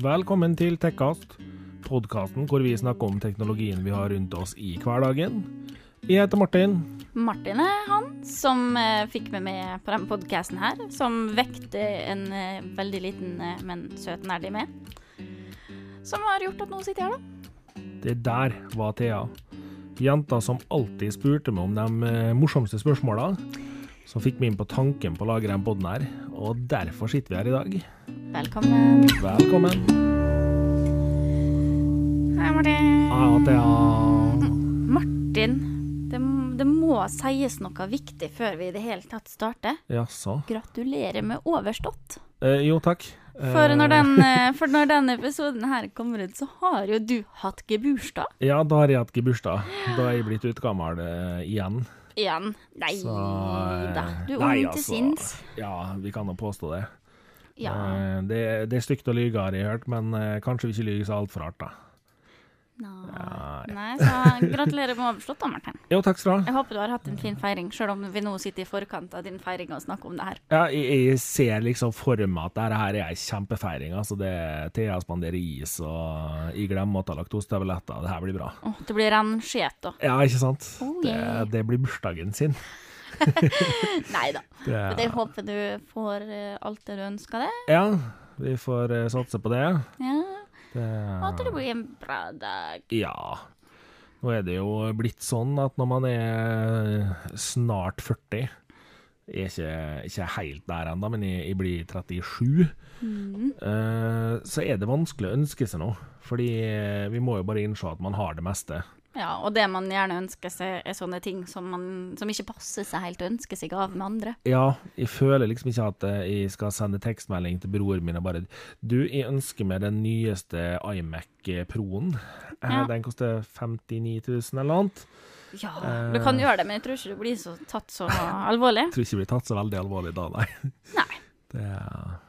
Velkommen til Tekkast, podkasten hvor vi snakker om teknologien vi har rundt oss i hverdagen. Jeg heter Martin. Martin er han som eh, fikk meg med på denne podkasten her. Som vekte en eh, veldig liten, eh, men søt nerdy med. Som har gjort at nå sitter jeg her, da. Det der var Thea. Jenta som alltid spurte meg om de morsomste spørsmåla. Som fikk meg inn på tanken på å lage denne poden her, og derfor sitter vi her i dag. Velkommen. Velkommen. Hei, Martin. Ja, Thea. Martin, det, det må sies noe viktig før vi i det hele tatt starter. Jaså? Gratulerer med overstått. Eh, jo, takk. For Eh, når, den, eh, for når den episoden her kommer ut, så har jo du hatt gebursdag Ja, da har jeg hatt gebursdag. Da er jeg blitt utgammel uh, igjen. Igjen. Nei Så, eh, da, du er ung til altså, sinns. Ja, vi kan jo påstå det. Ja. Eh, det. Det er stygt å lyge, har jeg hørt, men eh, kanskje vi ikke lyver så altfor hardt, da. Nei. Nei, så gratulerer med overstått, da, Martin. Jo, takk skal du ha. Jeg håper du har hatt en fin feiring, sjøl om vi nå sitter i forkant av din feiring og snakker om det her. Ja, jeg, jeg ser liksom for meg at dette her er ei kjempefeiring. Altså det Thea spanderer is, og jeg glemmer å ta laktosetabletter. Det her blir bra. Åh, det blir da. Ja, ikke sant? Oh, det, yeah. det blir bursdagen sin. Nei da. Det, jeg håper du får eh, alt det du ønsker deg. ja, vi får eh, satse på det. Ja. Det At det blir en bra dag. Ja. Nå er det jo blitt sånn at når man er snart 40 Jeg er ikke, ikke helt der ennå, men jeg, jeg blir 37. Mm. eh, så er det vanskelig å ønske seg noe. Fordi eh, vi må jo bare innse at man har det meste. Ja, og det man gjerne ønsker seg, er sånne ting som, man, som ikke passer seg helt å ønske seg av med andre. Ja, jeg føler liksom ikke at eh, jeg skal sende tekstmelding til broren min og bare Du, jeg ønsker meg den nyeste iMac Pro-en. Eh, Ja. Den koster 59 000 eller noe annet. Ja, Eh. du kan gjøre det, men jeg tror ikke du blir så tatt så alvorlig. Jeg tror ikke det blir tatt så veldig alvorlig da, nei. Nei. Det er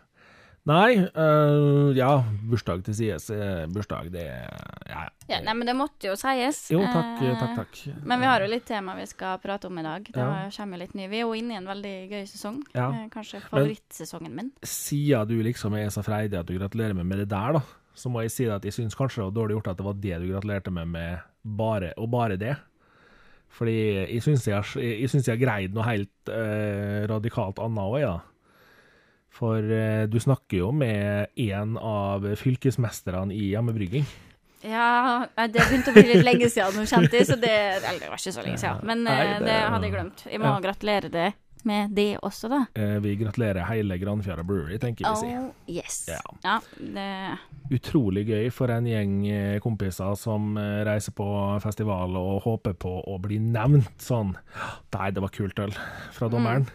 Nei, øh, ja, bursdag til sides. eh, Bursdag, det Ja, ja. Ja, nei, men det måtte jo sies. Jo, takk, Eh, takk, takk. Men vi har jo litt tema vi skal prate om i dag. Det Ja. kommer jo litt ny. Vi er jo inne i en veldig gøy sesong. Ja. Eh, Kanskje favorittsesongen min. Siden du liksom er så freidig at du gratulerer meg med det der, da, så må jeg si at jeg syns kanskje det var dårlig gjort at det var det du gratulerte meg med, bare, og bare det. Fordi jeg syns jeg, jeg, jeg har greid noe helt eh, radikalt annet òg, ja. For eh, du snakker jo med en av fylkesmesterne i hjemmebrygging. Ja, det begynte å bli litt lenge siden nå, kjente jeg, så det Eller det var ikke så lenge siden, men Nei, eh, det- det hadde jeg glemt. Jeg må Ja. gratulere deg med det også, da. Eh, vi gratulerer hele Granfjæra Brewery, tenker vi si. Oh, yes. Ja. Ja, det Utrolig gøy for en gjeng kompiser som reiser på festival og håper på å bli nevnt sånn Nei, det var kult øl fra dommeren.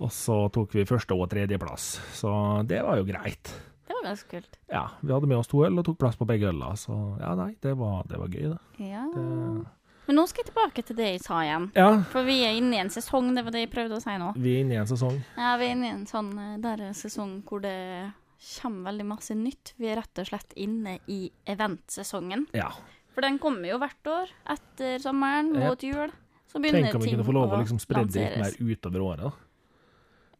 Og så tok vi første og tredjeplass, så det var jo greit. Det var ganske kult. Ja, vi hadde med oss to øl og tok plass på begge øla, så ja, nei, det var, det var gøy, det. Ja. det. Men nå skal jeg tilbake til det jeg sa igjen. Ja, For vi er inne i en sesong, det var det jeg prøvde å si nå. vi er inne i en sesong. Ja, vi er inne i en sånn eh, der er sesong hvor det kommer veldig masse nytt. Vi er rett og slett inne i eventsesongen. Ja. For den kommer jo hvert år etter sommeren, Jep. mot jul. Så begynner Tenk om vi ting kunne få lov å liksom spre det litt lanseres. mer utover året, da.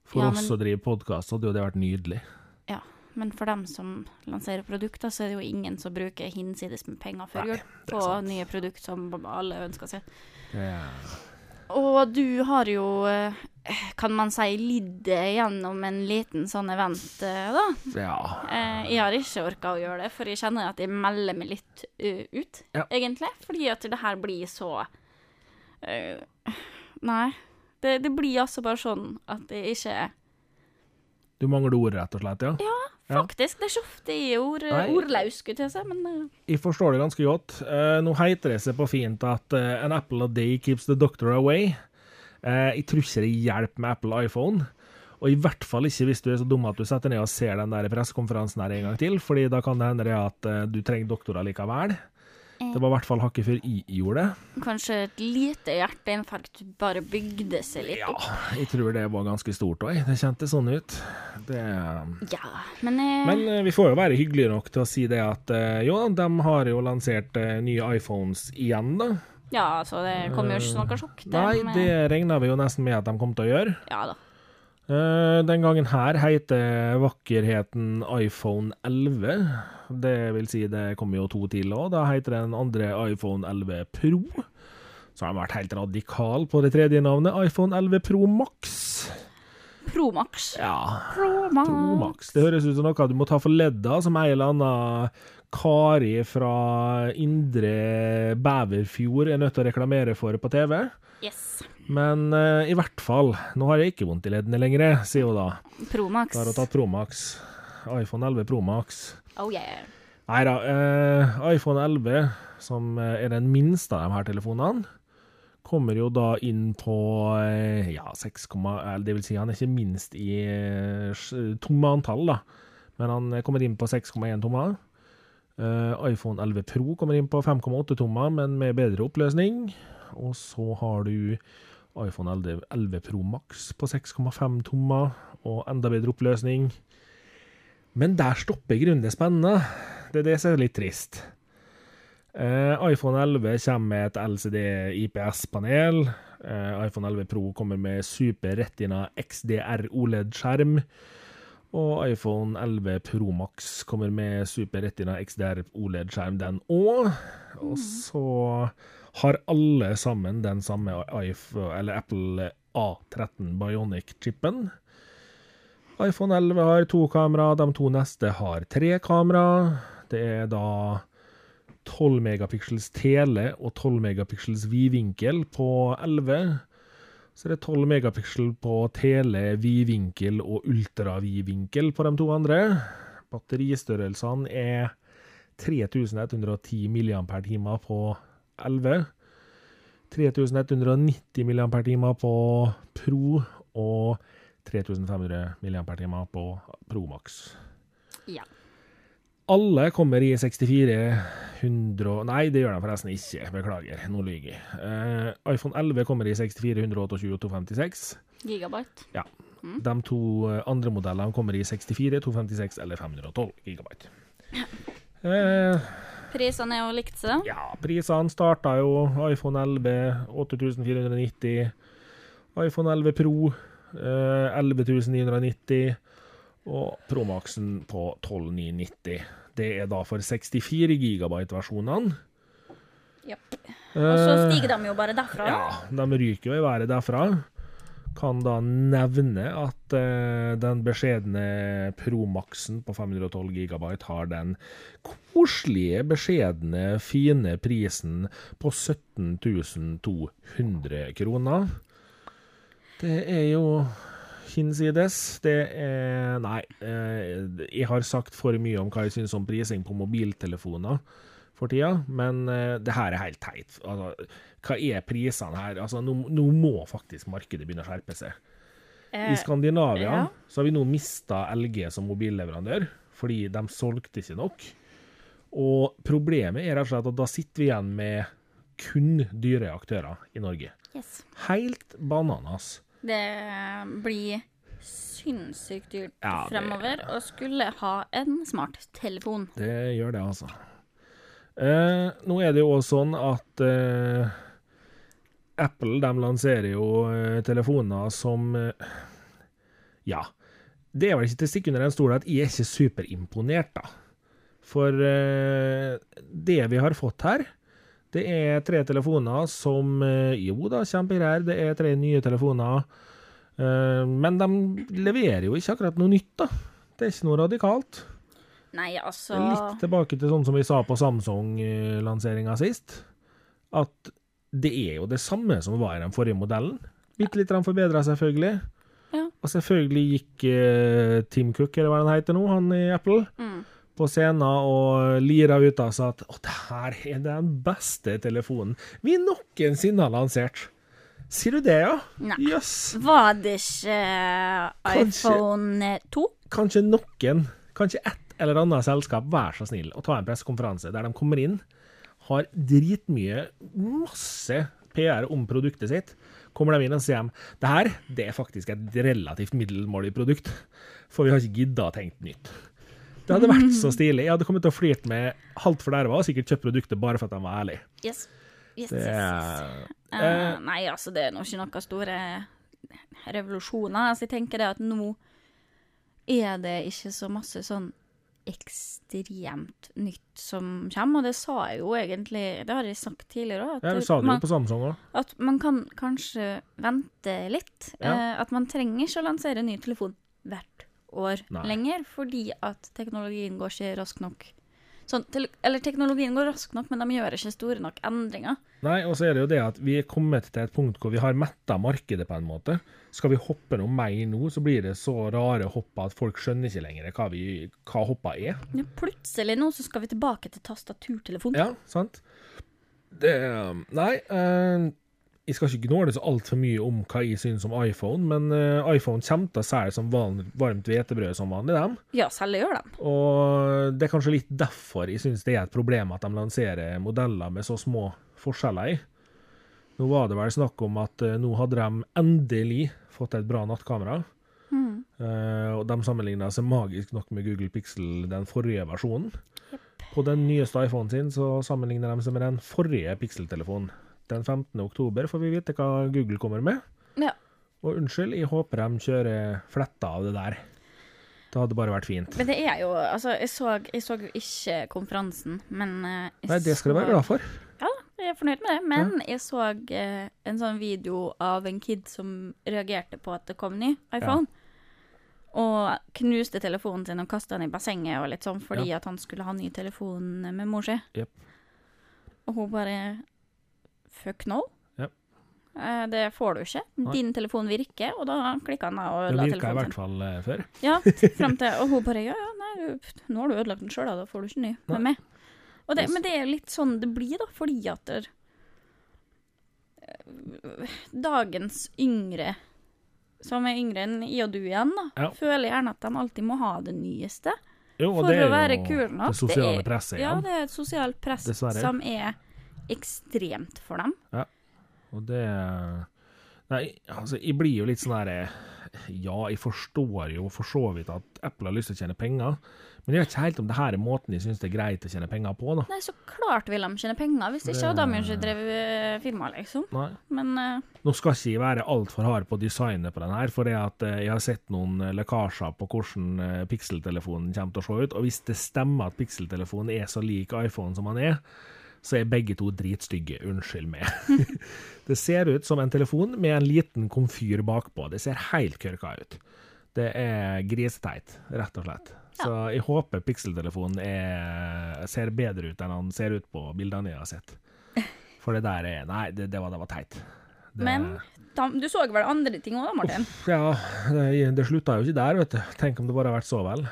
For Ja, oss men- å drive podkast hadde jo det vært nydelig. Ja, men for dem som lanserer produkter, så er det jo ingen som bruker hinsides med penger før jul på sant. nye produkter som alle ønsker seg. Ja. Og du har jo, eh, kan man si, lidd gjennom en liten sånn event, eh, da. ja. Eh, jeg har ikke orka å gjøre det, for jeg kjenner at jeg melder meg litt ut, Ja. egentlig. Fordi at det her blir så Nei. Det, det blir altså bare sånn at det ikke er Du mangler ord, rett og slett, ja? Ja. Faktisk. Det er ikke ofte jeg er ord, Nei. ordlaus, skulle jeg si, men eh, Jeg forstår det ganske godt. Eh, nå heter det seg på fint at eh, an apple a day keeps the doctor away. Jeg tror ikke det hjelper med Apple iPhone. Og i hvert fall ikke hvis du er så dum at du setter ned og ser den der pressekonferansen her en gang til, fordi da kan det hende at du trenger doktorer likevel. Det var i hvert fall hakket før jeg gjorde det. kanskje et lite hjerteinfarkt bare bygde seg litt opp? Ja, jeg tror det var ganske stort òg. Det kjentes sånn ut. Det Ja, men, eh, Men eh, vi får jo være hyggelige nok til å si det at eh, jo, de har jo lansert eh, nye iPhones igjen, da. Ja, så det kommer jo ikke noe sjokk. Nei, det regna vi jo nesten med at de kom til å gjøre. Ja da. Eh, den gangen her heter vakkerheten iPhone 11. Det vil si, det kommer jo to til òg. Da heter den andre iPhone 11 Pro. Så har de vært helt radikal på det tredje navnet, iPhone 11 Pro Max. Pro Max. Ja, Pro Max. Pro Max. Det høres ut som noe du må ta for ledda, som ei eller anna Kari fra Indre Bæverfjord er nødt til å reklamere for på TV. Yes. Men uh, i hvert fall, nå har jeg ikke vondt i leddene lenger, sier hun da. Promax. Da har hun tatt Promax. iPhone 11 Promax. Oh yeah. Nei da, Uh, iPhone 11, som eh, er den minste av de her telefonene, kommer jo da inn på eh, ja, 6, eller det vil si han er ikke minst i eh, tomme antall, da. Men han eh, kommer inn på 6,1 tommer. Uh, iPhone 11 Pro kommer inn på 5,8 tommer, men med bedre oppløsning. Og så har du iPhone 11, 11 Pro Max på 6,5 tommer og enda bedre oppløsning. Men der stopper grunnen det spennende. Det er det som er litt trist. Eh, iPhone 11 kommer med et LCD IPS-panel. Eh, iPhone 11 Pro kommer med Super Retina XDR OLED-skjerm. Og iPhone 11 Pro Max kommer med Super Retina XDR OLED-skjerm, den òg. Og så har alle sammen den samme iPhone, eller Apple A13 Bionic-chipen. iPhone 11 har to kamera, de to neste har tre kamera. Det er da 12 megapixels tele og 12 megapixels vidvinkel på 11. Så det er 12 megapiksel på tele, vidvinkel og ultravidvinkel på de to andre. Batteristørrelsene er 3110 mAh på 11. 3190 mAh på Pro og 3500 mAh på Pro Max. Ja. Alle kommer i 6400 og- Nei, det gjør de forresten ikke. Beklager, nå lyver jeg. Uh, iPhone 11 kommer i 64, 128 og 256. Gigabyte. Ja. De to eh, andre modellene kommer i 64, 256 eller 512 gigabyte. Ja. Eh, Prisene er jo likt, så. ja, prisene starta jo iPhone 11 8490, iPhone 11 Pro eh, 11990 og Promaxen på 12990. Det er da for 64 gigabyte-versjonene. Ja, Og så Eh, stiger de jo bare derfra. ja, de ryker jo i været derfra. Kan da nevne at uh, den beskjedne Promaxen på 512 gigabyte har den koselige, beskjedne, fine prisen på 17 200 kroner. Det er jo hinsides. Det er Nei, eh, jeg har sagt for mye om hva jeg syns om prising på mobiltelefoner for tida, men uh, det her er helt teit. Altså, hva er prisene her? Altså, nå, nå må faktisk markedet begynne å skjerpe seg. I Eh, Skandinavia ja. så har vi nå mista LG som mobilleverandør, fordi de solgte ikke nok. Og problemet er rett og slett at da sitter vi igjen med kun dyre aktører i Norge. yes. Helt bananas. Det blir sinnssykt dyrt Ja, det- fremover å skulle ha en smarttelefon. Det gjør det, altså. Eh, nå er det jo også sånn at eh, Apple de lanserer jo eh, telefoner som eh, Ja. Det er vel ikke til å stikke under en stol at jeg er ikke superimponert, da. For eh, det vi har fått her, det er tre telefoner som eh, Jo da, kjempegreier, det er tre nye telefoner. Men de leverer jo ikke akkurat noe nytt, da. Det er ikke noe radikalt. Nei, altså Litt tilbake til sånn som vi sa på Samsung-lanseringa sist. At det er jo det samme som var i den forrige modellen. Bitte litt forbedra, selvfølgelig. Ja. Og selvfølgelig gikk eh, Tim Cook, eller hva han heter nå, han i Apple, mm. på scenen og lira ut av seg at å, det her er den beste telefonen vi noensinne har lansert. Sier du det, ja? Nei. Yes. Var det ikke eh, iPhone 2? kanskje noen, kanskje ett eller annet selskap, vær så snill å ta en pressekonferanse der de kommer inn, har dritmye, masse PR om produktet sitt. Kommer de inn og sier at det her det er faktisk et relativt middelmålig produkt, for vi har ikke gidda å tenke nytt. Det hadde vært så stilig. Jeg hadde kommet til å flirte med halvt for derva og sikkert kjøpt produktet bare for at de var ærlige. Yes. yes, Det yes, yes. Uh, uh, nei, altså, det er nå ikke noen store revolusjoner. Altså, jeg tenker det at nå er det ikke så masse sånn ekstremt nytt som kommer, og det sa jeg jo egentlig Det har jeg sagt tidligere òg. Ja, du sa det jo på Samsung òg. At man kan kanskje vente litt. Ja. Eh, at man trenger ikke å lansere en ny telefon hvert år Nei. lenger, fordi at teknologien går ikke raskt nok. Sånn, til, eller teknologien går raskt nok, men de gjør ikke store nok endringer. Nei, og så er det jo det at vi er kommet til et punkt hvor vi har metta markedet på en måte. Skal vi hoppe noe mer nå, så blir det så rare hopp at folk skjønner ikke lenger hva, vi, hva hoppa er. Ja, plutselig nå så skal vi tilbake til tastaturtelefon. Ja, sant? Det Nei, eh, jeg skal ikke gnåle så altfor mye om hva jeg synes om iPhone, men eh, iPhone kommer til å selge som varmt hvetebrød som vanlig, dem. Ja, selv gjør dem. Og det er kanskje litt derfor jeg synes det er et problem at de lanserer modeller med så små forskjeller i. Nå var det vel snakk om at eh, nå hadde de endelig fått et bra nattkamera. Mm. Eh, og de sammenligna seg magisk nok med Google Pixel, den forrige versjonen. På den nyeste iPhonen sin så sammenligner de seg med den forrige Pixel-telefonen. Den 15. oktober får vi vite hva Google kommer med. Ja. Og unnskyld, jeg håper de kjører fletta av det der. Det hadde bare vært fint. Men det er jo Altså, jeg så, jeg så jo ikke konferansen, men eh, Nei, det skal du være glad for. Ja, jeg er fornøyd med det, men jeg så eh, en sånn video av en kid som reagerte på at det kom ny iPhone. Og knuste telefonen sin og kasta den i bassenget og litt sånn fordi at han skulle ha ny telefon med mor si. Yep. Og hun bare Fuck no. Ja. Eh, Det får du ikke. Nei. Din telefon virker, og da klikka han og Det ødela virka i hvert fall eh, før. Ja, frem til Og hun bare Ja, ja, nei, du, nå har du ødelagt den sjøl, da. Da får du ikke ny med meg. Og det, men det er litt sånn det blir, da, fordi at det, eh, Dagens yngre, som er yngre enn i og du igjen, da, Ja. føler gjerne at de alltid må ha det nyeste. Jo, For det å være kul nok. det sosiale presset igjen. Ja, det er et sosialt press Dessverre. som er ekstremt for dem. Og det Nei, altså, jeg blir jo litt sånn herre Ja, jeg forstår jo for så vidt at Apple har lyst til å tjene penger, men jeg vet ikke helt om det her er måten de syns det er greit å tjene penger på, da. Nei, så klart vil de tjene penger. Hvis ikke hadde de jo ikke drevet eh, firma, liksom. Nei. Men uh... Nå skal ikke jeg være altfor hard på designet på den her, for det at eh, jeg har sett noen lekkasjer på hvordan pikseltelefonen kommer til å se ut, og hvis det stemmer at Pixel-telefonen er så lik iPhone som han er, så er begge to dritstygge. Unnskyld meg. det ser ut som en telefon med en liten komfyr bakpå. Det ser helt kørka ut. Det er griseteit, rett og slett. Så jeg håper Pixel-telefonen er- ser bedre ut enn han ser ut på bildene jeg har sett. For det der er Nei, det, det, var, det var teit. Det- Men du så vel andre ting òg, da, Martin? ja, det, det slutta jo ikke der, vet du. Tenk om det bare har vært så vel.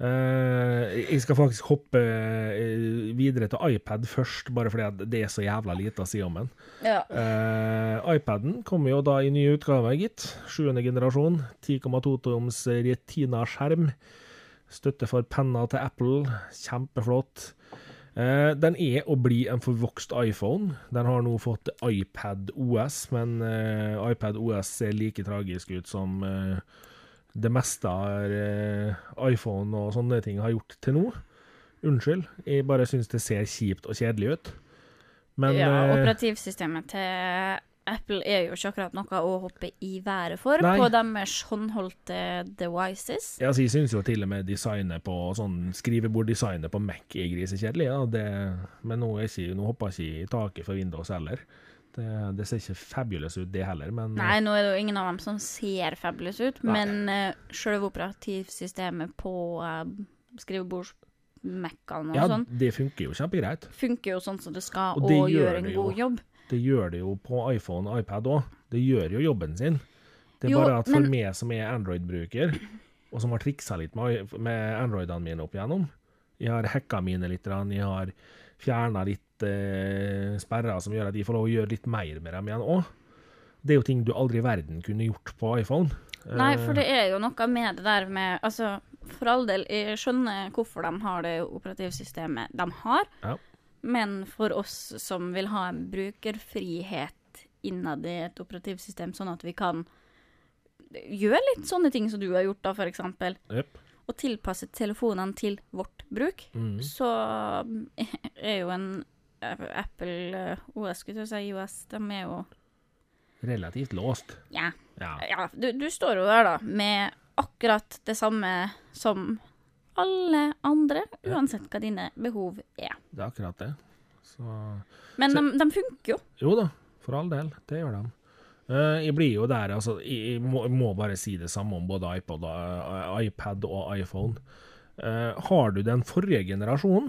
Eh, jeg skal faktisk hoppe eh, videre til iPad først, bare fordi det er så jævla lite å si om den. Ja. Uh, iPaden kommer jo da i ny utgave, gitt. Sjuende generasjon. 10,2 toms Retina-skjerm. Støtte for penna til Apple. Kjempeflott. Uh, den er å bli en forvokst iPhone. Den har nå fått iPad OS, men uh, iPad OS ser like tragisk ut som eh, det meste av eh, iPhone og sånne ting har gjort til nå. Unnskyld, jeg bare syns det ser kjipt og kjedelig ut. Men ja, eh, operativsystemet til Apple er jo ikke akkurat noe å hoppe i været for Nei. på deres håndholdte devices. Ja, altså, jeg syns jo til og med designet på sånn skriveborddesignet på Mac er grisekjedelig, ja. det, men nå, er ikke, nå hopper ikke i taket for Windows heller. Det, det ser ikke fabulous ut, det heller, men Nei, nå er det jo ingen av dem som ser fabulous ut, Nei. men uh, selve operativsystemet på uh, skrivebords-Mac-ene og ja, sånn det funker jo kjempegreit. funker jo sånn som det skal, Og og, det gjør gjør en god jobb. Det gjør det jo på iPhone og iPad òg. Det gjør jo jobben sin. Det er Jo, bare at for men- meg som er Android-bruker, og som har triksa litt med, med Androidene mine opp igjennom Jeg har hacka mine litt, jeg har fjerna litt eh, sperrer som gjør at de får lov å gjøre litt mer med dem igjen òg. Det er jo ting du aldri i verden kunne gjort på iPhone. Nei, Eh, for det er jo noe med det der med Altså, for all del, jeg skjønner hvorfor de har det operativsystemet de har, Ja. men for oss som vil ha en brukerfrihet innad i et operativsystem, sånn at vi kan gjøre litt sånne ting som du har gjort, da, for eksempel, og tilpasse telefonene til vårt bruk, Mm. så er jo en Apple eh, OS, skulle jeg si, IOS, de er jo Relativt låst. Ja. Ja. ja du, du står jo der, da, med akkurat det samme som alle andre, uansett hva dine behov er. Det er akkurat det. Så Men Så- de, de funker jo. Jo da, for all del. Det gjør de. Eh, jeg blir jo der, altså. Jeg, må, jeg må bare si det samme om både iPod, eh, iPad og iPhone. Har du den forrige generasjonen,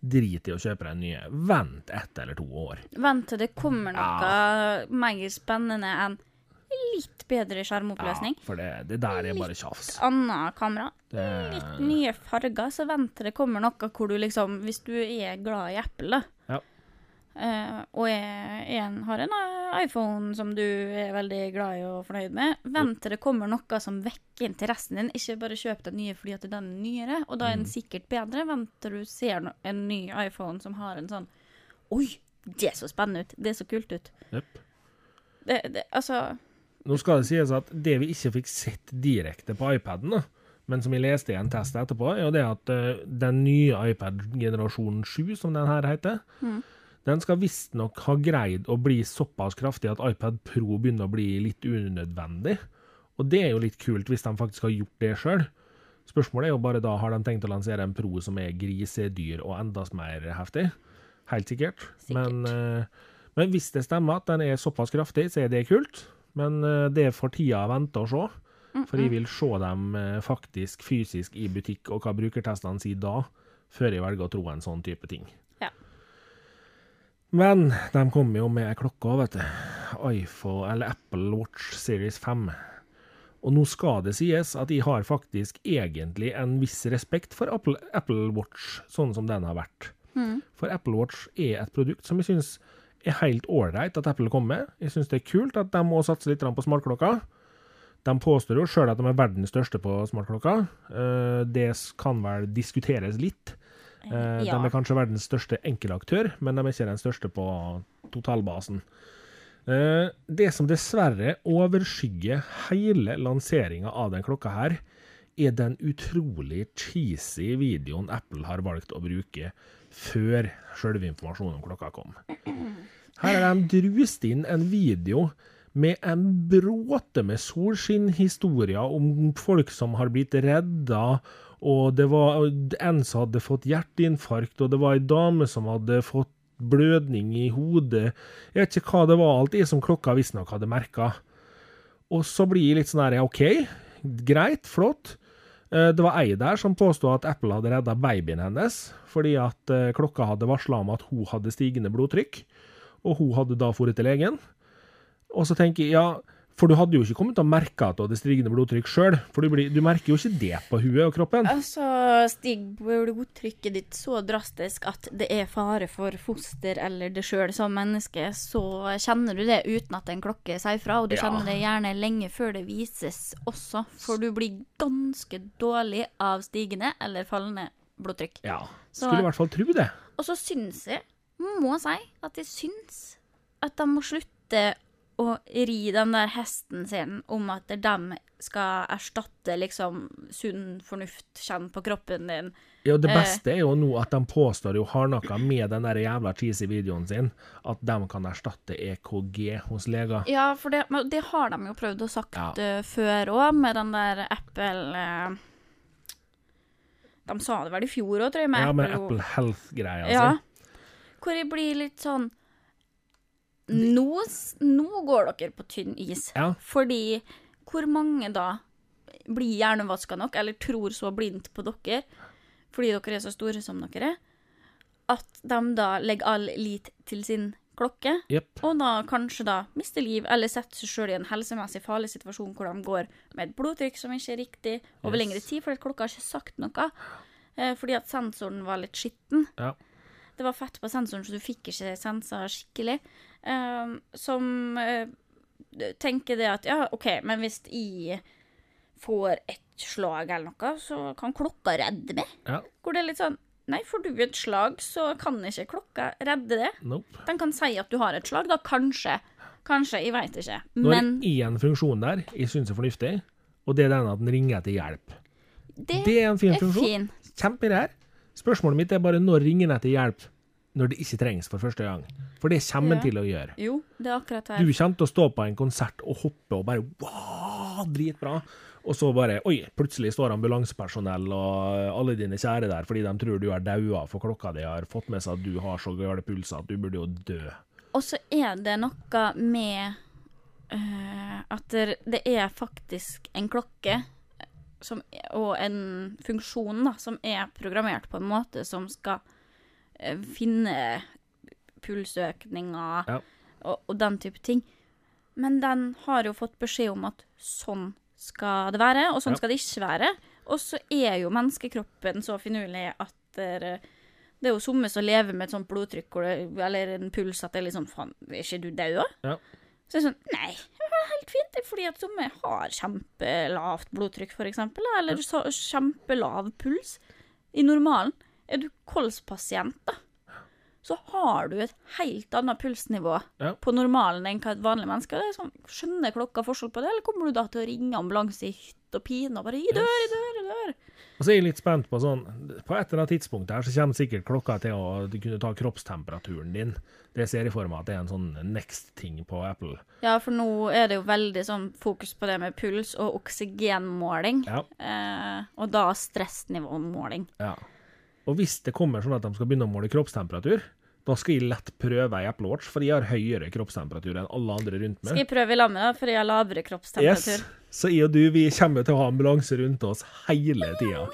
drit i å kjøpe deg nye. Vent ett eller to år. Vent til det kommer noe mer spennende enn litt bedre skjermoppløsning. Ja, for det, det der er bare tjafs. Annet kamera, Det, litt nye farger, så vent til det kommer noe hvor du liksom Hvis du er glad i Apple, da, Eh, og jeg, har en eh, iPhone som du er veldig glad i og fornøyd med, vent til det kommer noe som vekker interessen din. Ikke bare kjøp den nye fordi at den er nyere, og da er den Mm. sikkert bedre. Vent til du ser no en ny iPhone som har en sånn Oi, det er så spennende ut. Det er så kult ut. Yep. Det, det, altså Nå skal det sies at det vi ikke fikk sett direkte på iPaden, da, men som jeg leste i en test etterpå, er jo det at uh, den nye iPad generasjon 7, som den her heter, Mm. Den skal visstnok ha greid å bli såpass kraftig at iPad Pro begynner å bli litt unødvendig. Og det er jo litt kult hvis de faktisk har gjort det sjøl. Spørsmålet er jo bare da, har de tenkt å lansere en Pro som er grisedyr og enda mer heftig? Helt sikkert. Sikkert. Men, eh, men hvis det stemmer at den er såpass kraftig, så er det kult. Men eh, det er for tida å vente og se. For jeg vil se dem eh, faktisk fysisk i butikk, og hva brukertestene sier da, før jeg velger å tro en sånn type ting. Men de kommer jo med òg, vet du. iPhone, eller Apple Watch Series 5. Og nå skal det sies at jeg har faktisk egentlig en viss respekt for Apple, Apple Watch, sånn som den har vært. mm. For Apple Watch er et produkt som jeg syns er helt ålreit at Apple kommer med. Jeg syns det er kult at de må satse litt på smartklokka. De påstår jo sjøl at de er verdens største på smartklokka. Eh, Det kan vel diskuteres litt. Eh, Ja. De er kanskje verdens største enkeltaktør, men de er ikke den største på totalbasen. Eh, Det som dessverre overskygger hele lanseringa av den klokka her, er den utrolig cheesy videoen Apple har valgt å bruke før sjølve informasjonen om klokka kom. Her har de drust inn en video med en bråte med solskinnhistorier om folk som har blitt redda, og det var en som hadde fått hjerteinfarkt, og det var ei dame som hadde fått blødning i hodet. Jeg vet ikke hva det var, alt det som klokka visstnok hadde merka. Og så blir jeg litt sånn her, OK, greit, flott. Eh, Det var ei der som påstod at Apple hadde redda babyen hennes, fordi at eh, klokka hadde varsla om at hun hadde stigende blodtrykk, og hun hadde da dratt til legen. Og så tenker jeg, ja, for du hadde jo ikke kommet til å merke at du hadde stigende blodtrykk sjøl, for du, blir, du merker jo ikke det på huet og kroppen. Altså, stiger blodtrykket ditt så drastisk at det er fare for foster eller det sjøl som menneske, så kjenner du det uten at en klokke sier fra, og du Ja. kjenner det gjerne lenge før det vises også, for du blir ganske dårlig av stigende eller fallende blodtrykk. Ja, Så- skulle i hvert fall tro det. Og så syns jeg, må si, at jeg syns at de må slutte å ri den der hesten sin om at de skal erstatte liksom sunn fornuft, kjenn på kroppen din. Ja, Det Eh. beste er jo nå at de påstår jo hardnakka med den der jævla cheesy videoen sin, at de kan erstatte EKG hos leger. Ja, for det, men det har de jo prøvd å sagt Ja. eh, før òg, med den der Apple eh, De sa det vel i fjor òg, tror jeg. Med Ja, med Apple, Apple Health-greia si. Ja. Hvor jeg blir litt sånn nå, nå går dere på tynn is. Ja. Fordi hvor mange da blir hjernevaska nok, eller tror så blindt på dere, fordi dere er så store som dere er, at de da legger all lit til sin klokke, yep. og da kanskje da mister liv, eller setter seg sjøl i en helsemessig farlig situasjon hvor de går med et blodtrykk som ikke er riktig, over Yes. lengre tid, fordi klokka har ikke sagt noe, eh, fordi at sensoren var litt skitten. Ja. Det var fett på sensoren, så du fikk ikke sensa skikkelig. Um, som uh, tenker det at ja, OK, men hvis jeg får et slag eller noe, så kan klokka redde meg. Ja. Hvor det er litt sånn Nei, får du et slag, så kan ikke klokka redde det. Nope. Den kan si at du har et slag, da kanskje. Kanskje, jeg veit ikke. Nå er Men det én funksjon der jeg syns er fornuftig, og det er den at den ringer etter hjelp. det, Det er en fin funksjon. fin. Kjemperar. Spørsmålet mitt er bare når ringer den etter hjelp? når det ikke trengs for første gang. For det kommer en Ja. til å gjøre. Jo, det er akkurat Du kommer til å stå på en konsert og hoppe og bare wow, dritbra. Og så bare oi, plutselig står ambulansepersonell og alle dine kjære der fordi de tror du er daua for klokka di har fått med seg at du har så gale pulser at du burde jo dø. Og så er det noe med uh, at det, det er faktisk en klokke som, og en funksjon da, som er programmert på en måte som skal eh, finne pulsøkninger Ja. og, og den type ting. Men den har jo fått beskjed om at sånn skal det være, og sånn Ja. skal det ikke være. Og så er jo menneskekroppen så finurlig at der, det er jo somme som lever med et sånt blodtrykk eller en puls at det er liksom Faen, er ikke du død, da? Ja. Så det er sånn Nei, er helt fint, fordi at somme har kjempelavt blodtrykk, for eksempel, eller kjempelav puls. I normalen er du kolspasient, da, så har du et helt annet pulsnivå Ja. på normalen enn hva et vanlig menneske. Er sånn, Skjønner klokka forskjell på det, eller kommer du da til å ringe ambulanse i hytt og pine og bare 'I dør, i dør, i dør'? Og så er jeg litt spent på sånn På et eller annet tidspunkt her så kommer sikkert klokka til å kunne ta kroppstemperaturen din. Det ser jeg for meg at det er en sånn next-ting på Apple. Ja, for nå er det jo veldig sånn fokus på det med puls og oksygenmåling. Ja. Eh, og da stressnivåmåling. Ja. Og hvis det kommer sånn at de skal begynne å måle kroppstemperatur, da skal jeg lett prøve ei Apple Watch, for jeg har høyere kroppstemperatur enn alle andre rundt meg. Skal jeg prøve i lag med det, for jeg har lavere kroppstemperatur. Yes. Så jeg og du, vi kommer til å ha ambulanse rundt oss hele tida.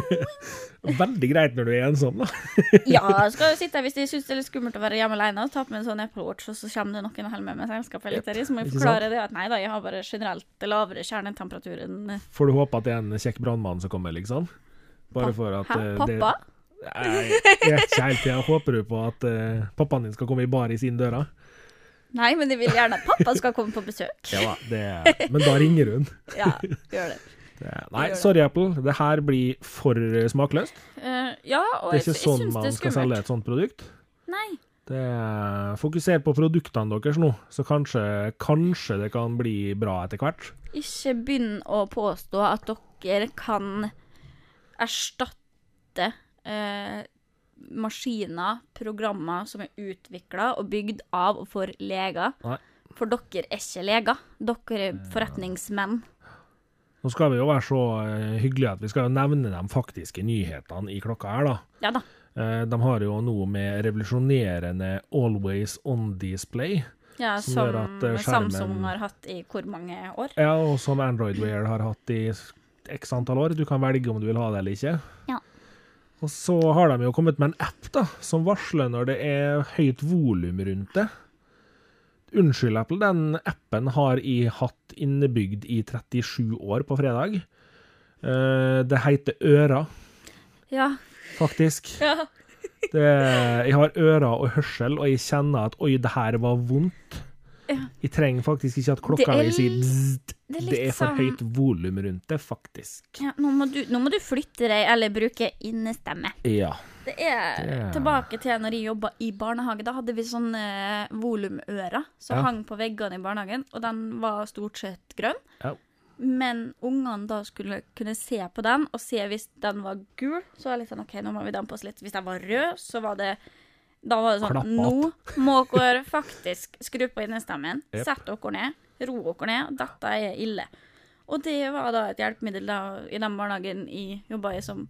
Veldig greit når du er ensom, da. Ja, jeg skal jo sitte her hvis jeg syns det er litt skummelt å være hjemme alene og ta på meg en sånn Apple Watch, og så kommer det noen og holder med meg selskap eller litt, så må jeg forklare det at nei da, jeg har bare generelt lavere kjernetemperatur enn Får du håpe at det er en kjekk brannmann som kommer, liksom? Bare for at Hæ, Pappa? det-? Nei, jeg er ikke helt til. Håper du på at uh, pappaen din skal komme i bar i sin døra? Nei, men jeg vil gjerne at pappa skal komme på besøk. Ja det, men da ringer hun. Ja, gjør det. Det, nei, Gjør det. sorry, Apple. Det her blir for eh, smakløst. Uh, ja, og Det er jeg, ikke jeg sånn syns det man er skal selge et sånt produkt. Nei. Det er, fokuser på produktene deres nå, så kanskje, kanskje det kan bli bra etter hvert. Ikke begynn å påstå at dere kan erstatte eh, maskiner, programmer som er utvikla og bygd av og for leger. Nei. For dere er ikke leger. Dere er forretningsmenn. Nå skal vi jo være så eh, hyggelige at vi skal jo nevne de faktiske nyhetene i klokka her, da. Ja da. Eh, De har jo noe med revolusjonerende Always On Display. Ja, Som som eh, skjermen- Samsung har hatt i hvor mange år? Ja, og som Android Wear har hatt i x antall år. Du kan velge om du vil ha det eller ikke. Ja. Og så har de jo kommet med en app da, som varsler når det er høyt volum rundt det. Unnskyld, Apple, den appen har jeg hatt innebygd i 37 år på fredag. Eh, Det heter Øra, Ja. faktisk. ja. Det, jeg har ører og hørsel, og jeg kjenner at oi, det her var vondt. Ja. Jeg trenger faktisk ikke at klokka mi sier bzzzt. Det er Det er for sånn høyt volum rundt det, faktisk. ja, nå, må du, nå må du flytte deg eller bruke innestemme. Ja. Det er Det er- tilbake til når jeg jobba i barnehage. Da hadde vi sånne volumører som Ja. hang på veggene i barnehagen, og den var stort sett grønn. Ja. Men ungene da skulle kunne se på den, og se hvis den var gul, så var det litt sånn OK, nå må vi dempe oss litt. Hvis den var rød, så var det Da var det sånn Nå må dere faktisk skru på innestemmen. Yep. Sett dere ned. Ro dere ned. Dette er ille. Og det var da et hjelpemiddel da, i den barnehagen jeg jobba i, som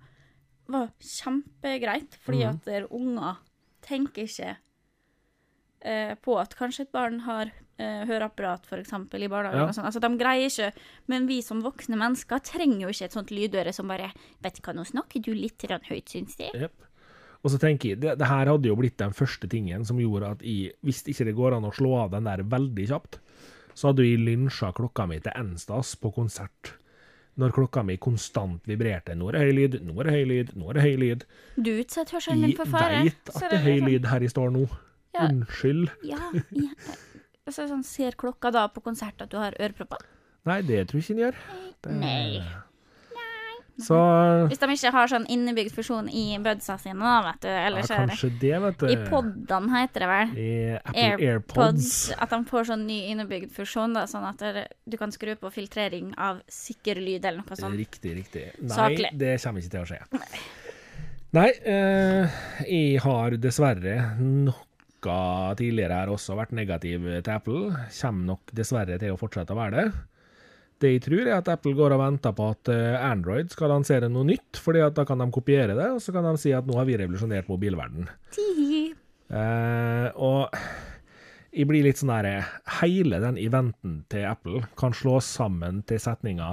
var kjempegreit, fordi mm. at der unger tenker ikke eh, på at kanskje et barn har eh, høreapparat, eksempel, i barnehagen. Ja. Og sånn. altså, de greier ikke, men vi som voksne mennesker trenger jo ikke et sånt lydøre som bare Vet du hva, nå snakker du litt høyt, syns de'. Jep. Og så tenker jeg, det, det her hadde jo blitt den første tingen som gjorde at jeg, hvis ikke det går an å slå av den der veldig kjapt, så hadde jeg lynsja klokka mi til Enstas på konsert. Når klokka mi konstant vibrerte. Nå er det høy lyd, nå er det høy lyd, nå er det høy lyd. Du utsetter hørselen din for fare. veit Så at det er høy sånn- lyd her jeg står nå. Ja. Unnskyld. Ja, ja. Så sånn, Ser klokka da på konsert at du har ørepropper? Nei, det tror jeg ikke den gjør. Det- Nei. Så Hvis de ikke har sånn innebygd fusjon i budsa sine, da, vet du. ja, Ellers er det kanskje det, vet du. I podene heter det vel. I Apple AirPods. At de får sånn ny innebygd fusjon, da, sånn at du kan skru på filtrering av sikker lyd eller noe sånt. Riktig, riktig. Nei, Saklig. det kommer ikke til å skje. Nei, eh, jeg har dessverre noe tidligere her også vært negativ til Apple. Kommer nok dessverre til å fortsette å være det. Det jeg tror, er at Apple går og venter på at eh, Android skal lansere noe nytt, fordi at da kan de kopiere det, og så kan de si at nå har vi revolusjonert mobilverden. Eh, og jeg blir litt sånn derre Hele den eventen til Apple kan slås sammen til setninga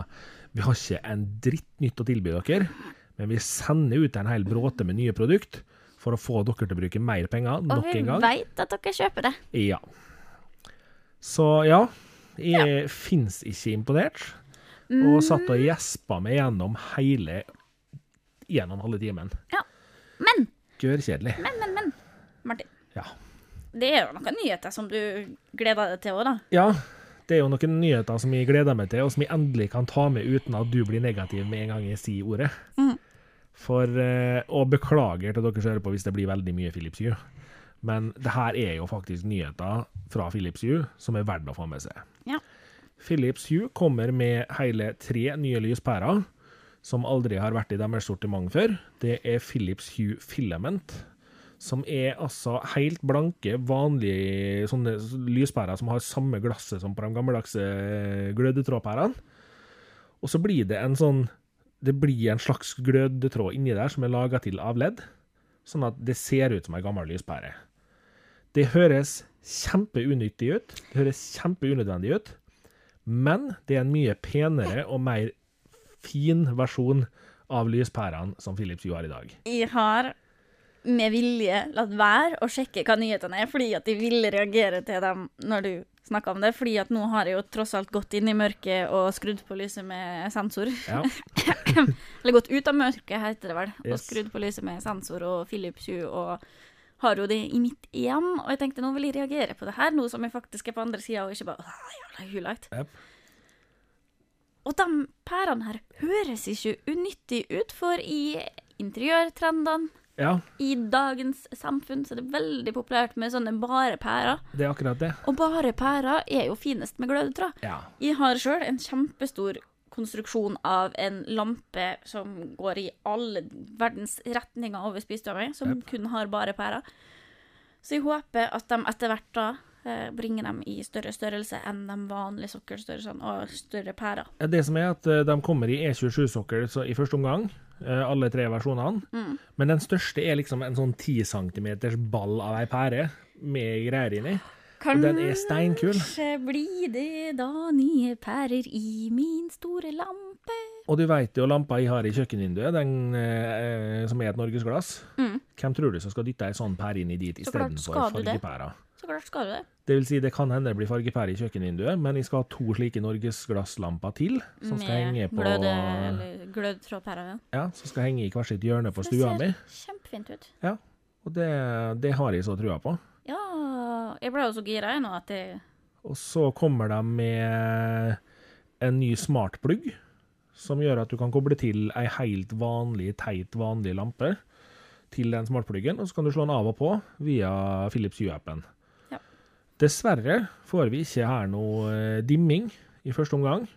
Vi har ikke en dritt nytt å tilby dere, men vi sender ut en hel bråte med nye produkt for å få dere til å bruke mer penger Og nok en gang. veit at dere kjøper det. Ja. Så ja, jeg fins ikke imponert. Og satt og gjespa meg gjennom hele en og en halv timen. Ja. Men, Gørrkjedelig. men, men, men. Martin. Ja. Det er jo noen nyheter som du gleder deg til òg, da. ja, det er jo noen nyheter som jeg gleder meg til, og som jeg endelig kan ta med uten at du blir negativ med en gang jeg sier ordet. Mm. For, eh, Og beklager til dere som hører på hvis det blir veldig mye Philips Hue. Men det her er jo faktisk nyheter fra Philips Hue som er verdt å få med seg. Ja. Philips Hue kommer med hele tre nye lyspærer som aldri har vært i deres sortiment før. Det er Philips Hue Filament, som er altså helt blanke, vanlige sånne lyspærer som har samme glasset som på de gammeldagse glødetrådpærene. Og så blir det en sånn Det blir en slags glødetråd inni der som er laga til av ledd, sånn at det ser ut som ei gammel lyspære. Det høres kjempeunyttig ut, det høres kjempeunødvendig ut, men det er en mye penere og mer fin versjon av lyspærene som Philips jo har i dag. Jeg har med vilje latt være å sjekke hva nyhetene er, fordi at jeg ville reagere til dem når du snakka om det. Fordi at nå har jeg jo tross alt gått inn i mørket og skrudd på lyset med sensor. Ja, Eller gått ut av mørket, heter det vel. Og skrudd på lyset med sensor og Philips Hue og har jo det i mitt hjem. Og jeg tenkte nå vil jeg reagere på det her, nå som jeg faktisk er på andre sida og ikke bare «Åh, jævla hulagt. Yep. Og de pærene her høres ikke unyttige ut, for i interiørtrendene ja, i dagens samfunn så er det veldig populært med sånne bare pærer. det er akkurat det. Og bare pærer er jo finest med glødetråd. Ja. Jeg har sjøl en kjempestor konstruksjon av en lampe som går i alle verdens retninger over spisestua mi, som yep. kun har bare pærer. Så jeg håper at de etter hvert da eh, bringer dem i større størrelse enn de vanlige sokkelstørrelsene og større pærer. Det som er at eh, de kommer i E27-sokkel i første omgang, eh, alle tre versjonene. Mm. Men den største er liksom en sånn 10 cm ball av ei pære med greier inni. Og den er steinkul. Kanskje blir det da nye pærer i min store lampe. Og du veit jo lampa jeg har i kjøkkenvinduet, den eh, som er et norgesglass. Mm. Hvem tror du som skal dytte ei sånn pære inn i dit istedenfor fargepæra? Så klart skal du det. Det vil si, det kan hende det blir fargepære i kjøkkenvinduet, men jeg skal ha to slike norgesglasslamper til, som skal henge på glød, eller pæra Ja. Ja, som skal henge i hvert sitt hjørne på stua mi. Det ser mi. Kjempefint ut. Ja, Og det, det har jeg så trua på. Ja, jeg ble jo så gira jeg nå at jeg Og så kommer de med en ny smartplugg, som gjør at du kan koble til ei helt vanlig, teit vanlig lampe til den smartpluggen, og så kan du slå den av og på via Philips U-appen. Ja. Dessverre får vi ikke her noe eh, dimming i første omgang.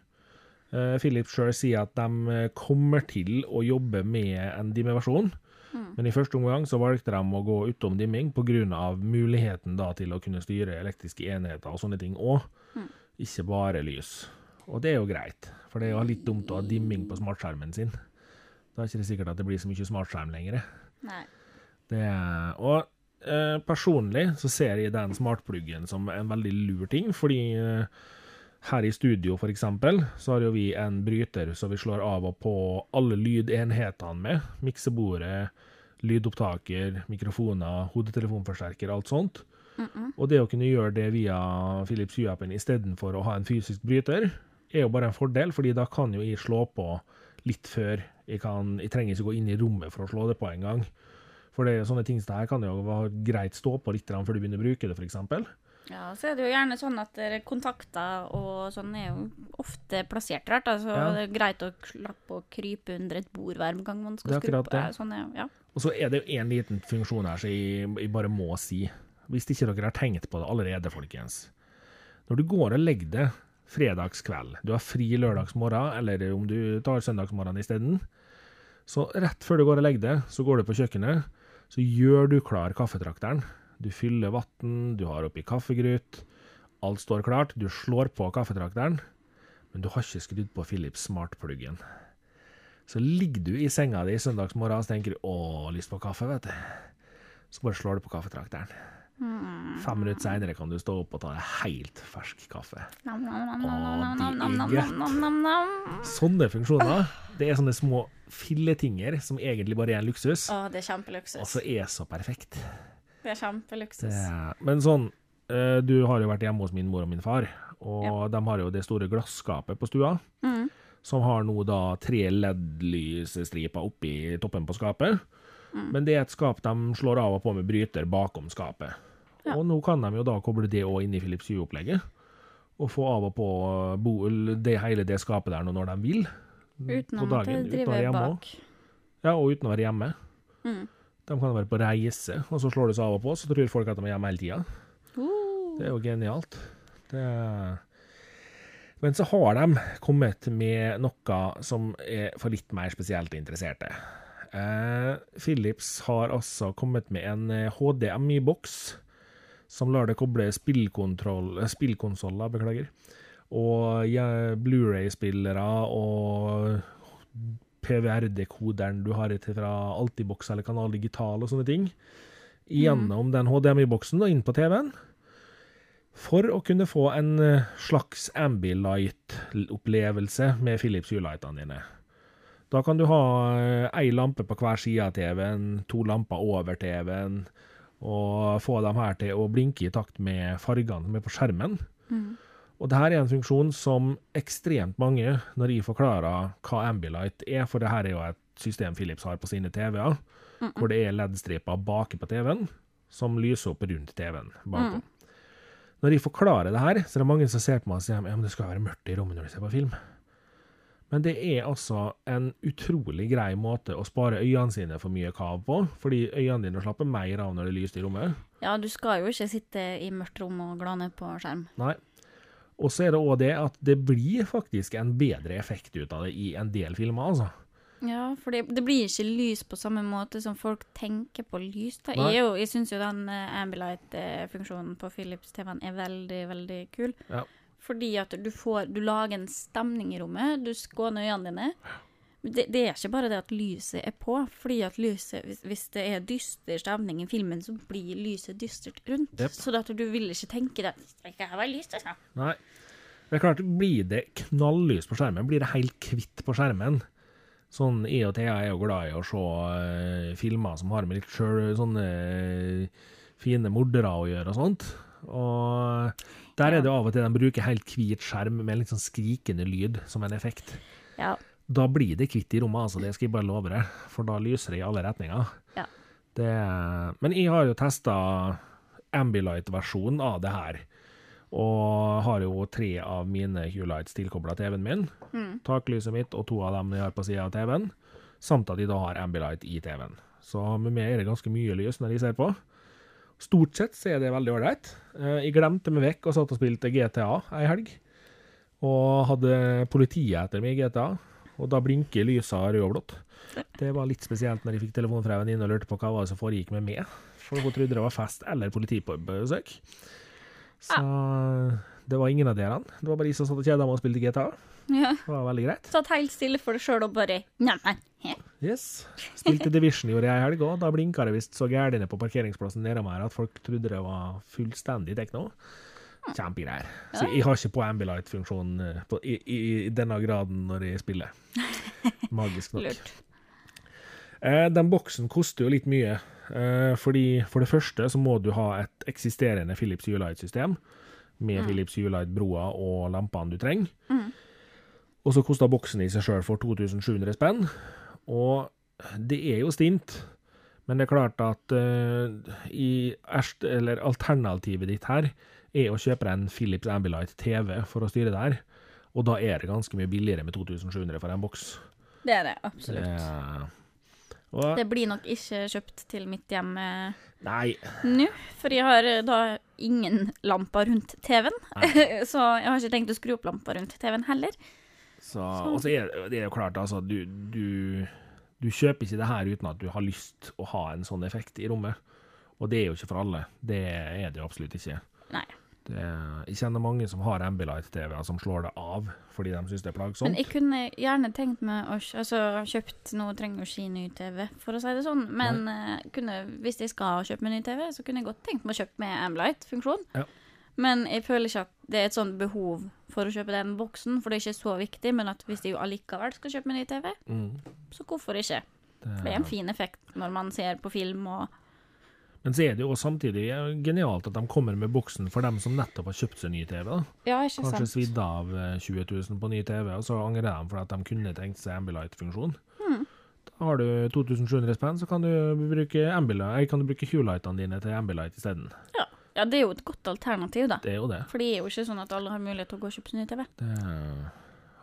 Eh, Philips sjøl sier at de eh, kommer til å jobbe med en dimmeversjon, Mm. men i første omgang så valgte de å gå utom dimming pga. muligheten da til å kunne styre elektriske enheter og sånne ting òg, Mm. ikke bare lys. Og det er jo greit, for det er jo litt dumt å ha dimming på smartskjermen sin. Da er det ikke sikkert at det blir så mye smartskjerm lenger. Nei. Det og eh, personlig så ser jeg den smartpluggen som en veldig lur ting, fordi eh, her i studio for eksempel, så har jo vi en bryter som vi slår av og på alle lydenhetene med. Miksebordet, lydopptaker, mikrofoner, hodetelefonforsterker, alt sånt. Mm -mm. Og det å kunne gjøre det via Philips Hue-appen istedenfor å ha en fysisk bryter, er jo bare en fordel, fordi da kan jo jeg slå på litt før. Jeg, kan, jeg trenger ikke gå inn i rommet for å slå det på en gang. For det, sånne ting som det her kan jo være greit stå på litt før du begynner å bruke det, f.eks. Ja, så er det jo gjerne sånn at kontakter og sånn er jo ofte plassert rart. Altså, Ja. Det er greit å slappe å krype under et bord hver gang man skal skru på. Sånn, er- ja. Og så er det jo en liten funksjon her som jeg, jeg bare må si. Hvis ikke dere har tenkt på det allerede, folkens. Når du går og legger deg fredagskveld, du har fri lørdagsmorgen, eller om du tar søndagsmorgen isteden, Så rett før du går og legger deg, så går du på kjøkkenet, så gjør du klar kaffetrakteren. Du fyller vann, du har oppi kaffegryt. Alt står klart. Du slår på kaffetrakteren, men du har ikke skrudd på Philips smartpluggen. Så ligger du i senga di søndagsmorgen og tenker du 'Å, lyst på kaffe', vet du. Så bare slår du på kaffetrakteren. Fem minutter seinere kan du stå opp og ta deg helt fersk kaffe. Nam, nam, nam, Å, det er. Sånne funksjoner, det er sånne små filletinger som egentlig bare er en luksus, Å, det er kjempeluksus. og så er så perfekt. Det er kjempeluksus. Men sånn, eh, du har jo vært hjemme hos min mor og min far, og Ja. de har jo det store glasskapet på stua, Mm. som har nå da tre LED-lysstriper oppi toppen på skapet. Mm. Men det er et skap de slår av og på med bryter bakom skapet. Ja. Og nå kan de jo da koble det òg inn i Philips Hue-opplegget, og få av og på bo, det hele det skapet der nå når de vil. Uten å måtte drive bak. Ja, og uten å være hjemme. Mm. De kan være på reise, og så slår det seg av og på, så tror folk at de er hjemme hele tida. Uh. Det er jo genialt. Det er... Men så har de kommet med noe som er for litt mer spesielt interesserte. Eh, Philips har altså kommet med en eh, HDMI-boks som lar det koble eh, spillkonsoller, beklager, og ja, Blu-ray-spillere og PVR-dekoderen du har fra Altibox eller Kanal Digital og sånne ting, gjennom den HDMI-boksen og inn på TV-en. For å kunne få en eh, slags Ambilight-opplevelse med Philips U-lightene dine. Da kan du ha ei lampe på hver side av TV-en, to lamper over TV-en, og få dem her til å blinke i takt med fargene som er på skjermen. Mm. Og det her er en funksjon som ekstremt mange, når jeg forklarer hva Ambilight er, for det her er jo et system Philips har på sine TV-er, hvor det er LED-striper bak på TV-en, som lyser opp rundt TV-en bakom. Når jeg forklarer det her, så er det mange som ser på meg og sier ja, men det skal være mørkt i rommet når du ser på film. Men det er altså en utrolig grei måte å spare øynene sine for mye kav på, fordi øynene dine slapper mer av når det er lyst i rommet. Ja, du skal jo ikke sitte i mørkt rom og glane på skjerm. Nei. Og så er det òg det at det blir faktisk en bedre effekt ut av det i en del filmer, altså. Ja, for det, det blir ikke lys på samme måte som folk tenker på lys. Da. Nei. Jeg, jo- jeg syns jo den uh, Ambilight-funksjonen på Philips TV-en er veldig, veldig kul. Ja. Fordi at du får Du lager en stemning i rommet, du skåner øynene dine. Men Det, det er ikke bare det at lyset er på, fordi at lyset, hvis, hvis det er dyster stemning i filmen, så blir lyset dystert rundt. Yep. Så at du vil ikke tenke det. Ikke her være lyst, altså. Nei. Det er klart, blir det knalllys på skjermen, blir det helt hvitt på skjermen. Sånn jeg og Thea er jo glad i å se uh, filmer som har med litt sjøl sånne uh, fine mordere å gjøre og sånt. Og der er det av og til de bruker helt hvit skjerm med litt sånn skrikende lyd som en effekt. Ja. Da blir det kvitt i rommet, altså, det skal jeg bare love deg, for da lyser det i alle retninger. Ja. Det, men jeg har jo testa Ambilight-versjonen av det her. Og har jo tre av mine Q-lights tilkobla TV-en min. Taklyset mitt og to av dem jeg har på sida av TV-en. Samt at de da har Ambilight i TV-en. Så med meg er det ganske mye lys når jeg ser på. Stort sett så er det veldig ålreit. Eh, Jeg glemte meg vekk og satt og spilte GTA ei helg. Og hadde politiet etter meg i GTA, og da blinker lysa rød og blått. Det var litt spesielt når jeg fikk telefon fra en venninne og lurte på hva var det som foregikk med meg. For hun trodde det var fest eller politi på besøk. Så det var ingen av dere. Det var bare de som satt og kjeda meg og spilte GTA. ja. Det var veldig greit. Satt helt stille for deg sjøl og bare Neimen, he. Yes. Spilte Division gjorde jeg i helg og Da blinka det visst så gærent på parkeringsplassen nede her at folk trodde det var fullstendig tekno. Kjempegreier. Så jeg har ikke på Ambilight-funksjonen eh, i, i, i denne graden når jeg spiller. Magisk nok. Lurt. Eh, den boksen koster jo litt mye. Eh, fordi For det første så må du ha et eksisterende Philips Hue-light-system med Philips Hue-light-broa og lampene du trenger. Og så koster boksen i seg sjøl for 2700 spenn. Og det er jo stint, men det er klart at uh, i alternativet ditt her er å kjøpe en Philips Ambilight TV for å styre der. Og da er det ganske mye billigere med 2700 for en boks. Det er det, absolutt. Det, og, Det blir nok ikke kjøpt til mitt hjem eh, nei, nå, for jeg har eh, da ingen lamper rundt TV-en. så jeg har ikke tenkt å skru opp lamper rundt TV-en heller. Så, og så er det- det er jo klart, altså, du, du Du kjøper ikke det her uten at du har lyst å ha en sånn effekt i rommet. Og det er jo ikke for alle. Det er det jo absolutt ikke. Nei. Det, jeg kjenner mange som har Ambilight-TV-er som slår det av fordi de syns det er plagsomt. Men jeg kunne gjerne tenkt meg å altså, kjøpt Nå trenger jo ikke ny TV, for å si det sånn, men uh, kunne, hvis jeg skal kjøpe meg ny TV, så kunne jeg godt tenkt meg å kjøpe med Ambilight-funksjon. Ja. Men jeg føler ikke at det er et sånt behov for å kjøpe den boksen, for det er ikke så viktig. Men at hvis jeg jo allikevel skal kjøpe meg ny TV, Mm. så hvorfor ikke? Det, For det er en fin effekt når man ser på film og Men så er det jo samtidig genialt at de kommer med boksen for dem som nettopp har kjøpt seg ny TV. da. Ja, ikke Kanskje sant? svidd av eh, 20 000 på ny TV, og så angrer de for at de kunne tenkt seg Ambilight-funksjon. Hmm. Da har du 2700 spenn, så kan du bruke Ambilight, kan du bruke Q-lightene dine til Ambilight isteden. Ja. ja, det er jo et godt alternativ, da. Det er jo det. For det er jo ikke sånn at alle har mulighet til å gå og kjøpe seg ny TV. det.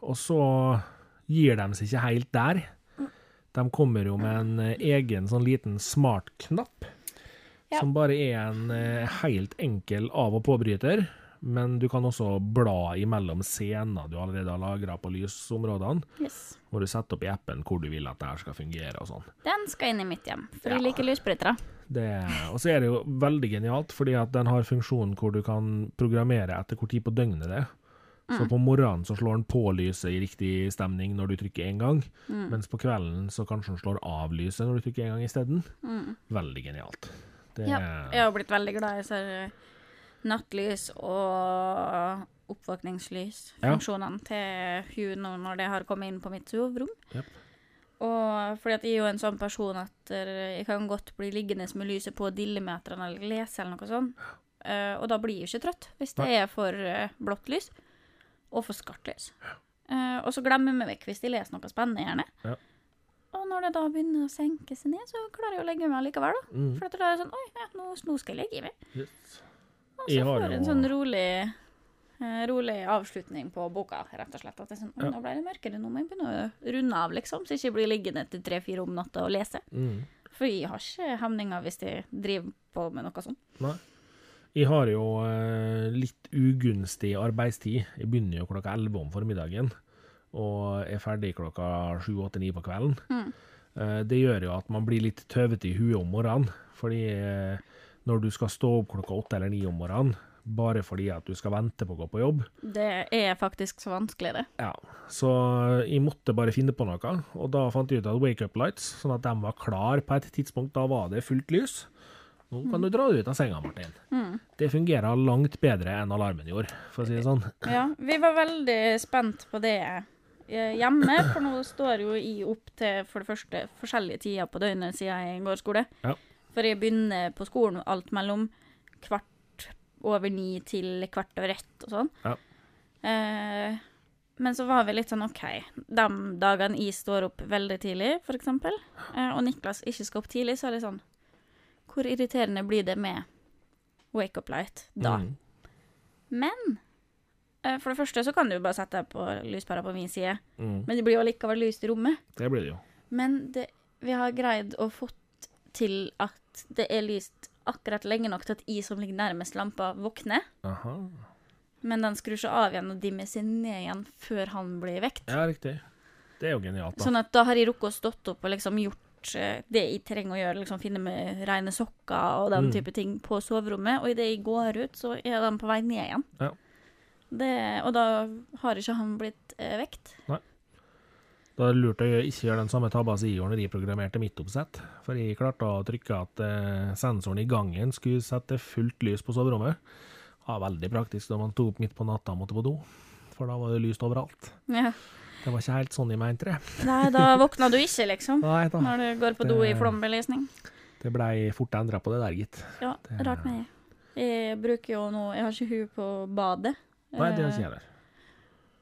Og så gir de seg ikke helt der. De kommer jo med en eh, egen sånn liten smart-knapp, Ja. som bare er en eh, helt enkel av- og påbryter. Men du kan også bla imellom scener du allerede har lagra på lysområdene. Yes. Hvor du setter opp i appen hvor du vil at det her skal fungere og sånn. Den skal inn i mitt hjem, for Ja. liker lysbrytere. Og så er det jo veldig genialt, fordi at den har funksjonen hvor du kan programmere etter hvor tid på døgnet det er. Så på morgenen så slår den på lyset i riktig stemning når du trykker én gang, mens på kvelden så kanskje den slår av lyset når du trykker én gang isteden. Veldig genialt. Det, Ja, jeg har blitt veldig glad i så nattlys og oppvåkningslysfunksjonene ja. til Hue nå når det har kommet inn på mitt soverom. Yep. Og fordi at jeg er jo en sånn person at eh, jeg kan godt bli liggende med lyset på dillemeterne eller lese eller noe sånt. Uh, og da blir jeg jo ikke trøtt hvis det er for uh, blått lys og for skarpt lys. Uh, og så glemmer vi vekk hvis de leser noe spennende, gjerne. Ja. Og når det da begynner å senke seg ned, så klarer jeg å legge meg likevel, da. Mm. For at da er det sånn Oi, ja, nå, nå skal jeg legge meg. Yes. Og så får jeg en sånn rolig eh, rolig avslutning på boka, rett og slett. At det er sånn, «Oi, Ja. Nå ble det mørkere, nå må jeg begynne å runde av, liksom. Så jeg ikke blir liggende til tre-fire om natta og lese. Mm. For jeg har ikke hemninger hvis jeg driver på med noe sånt. Nei. Jeg har jo eh, litt ugunstig arbeidstid. Jeg begynner jo klokka 11 om formiddagen, og er ferdig klokka 7-8-9 på kvelden. Mm. Eh, det gjør jo at man blir litt tøvete i huet om morgenen, fordi eh, når du skal stå opp klokka åtte eller ni om morgenen, bare fordi at du skal vente på å gå på jobb, Det er faktisk så vanskelig, det. ja, så jeg måtte bare finne på noe, og da fant jeg ut at Wake Up Lights, sånn at de var klar på et tidspunkt, da var det fullt lys. Nå kan du dra deg ut av senga, Martin. Mm. Det fungerer langt bedre enn alarmen gjorde, for å si det sånn. Ja, vi var veldig spent på det eh, hjemme, for nå står jo jeg opp til for det første forskjellige tider på døgnet siden jeg går skole. Ja. For jeg begynner på skolen alt mellom kvart over ni til kvart over ett og sånn. Ja. Eh, men så var vi litt sånn OK, de dagene jeg står opp veldig tidlig, eksempel, eh, og Niklas ikke skal opp tidlig, så er det sånn Hvor irriterende blir det med wake up light da? Mm. Men eh, for det første så kan du jo bare sette deg på lyspæra på min side, Mm. men det blir jo allikevel lyst i rommet. Det blir det jo. Men det, vi har greid å fått til at det er lyst akkurat lenge nok til at jeg som ligger nærmest lampa, våkner. Aha. Men den skrur seg av igjen og dimmer seg ned igjen før han blir vekt. Ja, riktig. Det er jo genialt, da. Sånn at da har jeg rukket å stått opp og liksom gjort eh, det jeg trenger å gjøre, liksom finne med rene sokker og den Mm. type ting på soverommet. Og idet jeg går ut, så er den på vei ned igjen. Ja. Det, og da har ikke han blitt eh, vekt. Da er det lurt å ikke gjøre den samme tabba som jeg gjorde når jeg programmerte mitt oppsett. For jeg klarte å trykke at eh, sensoren i gangen skulle sette fullt lys på soverommet. Ja, veldig praktisk da man tok opp midt på natta og måtte på do. For da var det lyst overalt. Ja. Det var ikke helt sånn jeg mente det. Nei, da våkna du ikke, liksom. Nei da. Når du går på do i flombelysning. Det blei fort endra på det der, gitt. Ja, Det- rart med det. Jeg bruker jo nå Jeg har ikke hu på badet. Nei, det har Eh, ikke.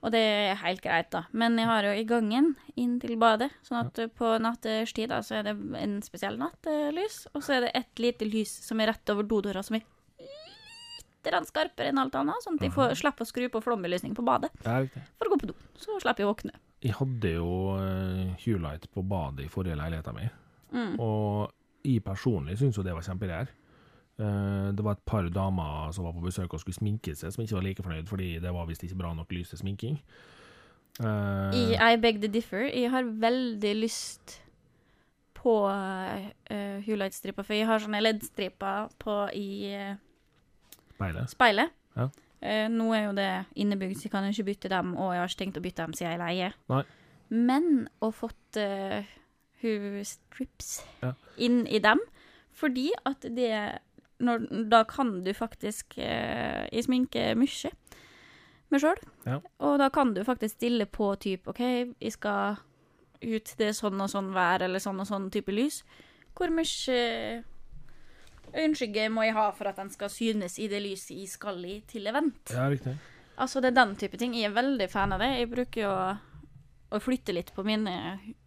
Og det er helt greit, da. Men jeg har jo i gangen inn til badet, sånn at på nattetid da, så er det en spesiell nattelys, og så er det et lite lys som er rett over dodøra, som er litt skarpere enn alt annet, sånn at jeg får, slipper å skru på flombelysning på badet Ja, for å gå på do. Så slipper jeg å våkne. Jeg hadde jo uh, Hulight på badet i forrige leiligheta mi, Mm. og jeg personlig syns jo det var kjempereir. Eh, det var et par damer som var på besøk og skulle sminke seg, som ikke var like fornøyd, fordi det var visst ikke bra nok lys til sminking. Uh, I I beg to differ. Jeg har veldig lyst på uh, Hulight-stripa, for jeg har sånne LED-striper på i uh, Speilet. speilet. Ja. Uh, nå er jo det innebygd, så jeg kan jo ikke bytte dem, og jeg har ikke tenkt å bytte dem siden jeg leier. Nei. Men å fått uh, strips Ja. inn i dem, fordi at det når, Da kan du faktisk eh, Jeg sminker mye meg sjøl, Ja. og da kan du faktisk stille på type OK, jeg skal ut, det er sånn og sånn vær, eller sånn og sånn type lys. Hvor mye øyenskygge må jeg ha for at den skal synes i det lyset jeg skal i til event? Ja, riktig. Altså, det er den type ting. Jeg er veldig fan av det. Jeg bruker jo å, flytte litt på mine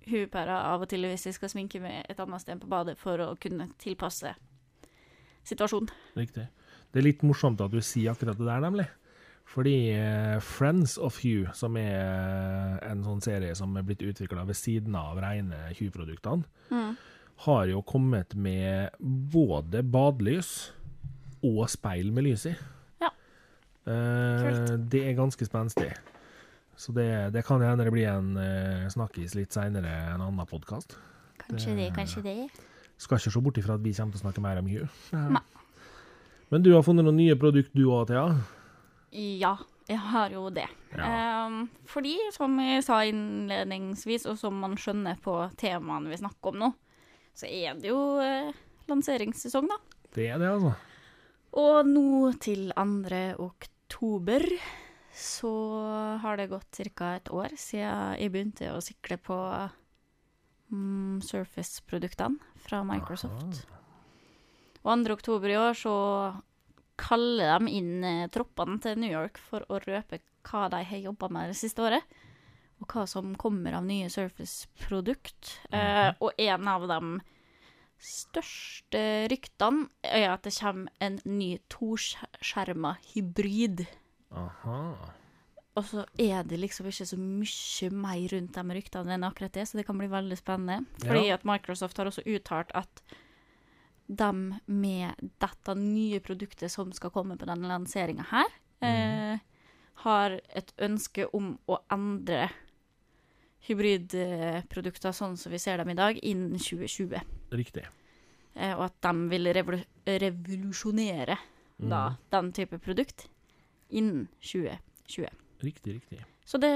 hudpærer av og til hvis jeg skal sminke meg et annet sted enn på badet, for å kunne tilpasse situasjonen. Riktig. Det er litt morsomt at du sier akkurat det der, nemlig. Fordi eh, Friends of Hue, som er eh, en sånn serie som er blitt utvikla ved siden av rene Hue-produktene, Mm. har jo kommet med både badelys og speil med lys i. Ja. Eh, det er ganske spenstig. Så det, det kan hende det blir en eh, snakkis litt seinere, en annen podkast. Kanskje det, kanskje det. Skal ikke se bort ifra at vi kommer til å snakke mer om Hue. Nei. Men du har funnet noen nye produkt du òg, Thea? Ja, jeg har jo det. Ehm, fordi, som jeg sa innledningsvis, og som man skjønner på temaene vi snakker om nå, så er det jo uh, lanseringssesong, da. Det er det, altså. Og nå til 2. oktober så har det gått ca. et år siden jeg begynte å sikle på mm, Surface-produktene fra Microsoft. Og 2. oktober i år så kaller de inn eh, troppene til New York for å røpe hva de har jobba med det siste året. Og hva som kommer av nye Surface-produkt. Eh, og en av de største ryktene er at det kommer en ny toskjerma hybrid. Aha. Og så er det liksom ikke så mye mer rundt de ryktene enn akkurat det, så det kan bli veldig spennende. Fordi Ja. at Microsoft har også uttalt at de med dette nye produktet som skal komme på denne lanseringa her, eh, har et ønske om å endre hybridprodukter sånn som vi ser dem i dag, innen 2020. Riktig. Eh, og at de vil revol revolusjonere da, den type produkt innen 2020. Riktig, riktig. Så det,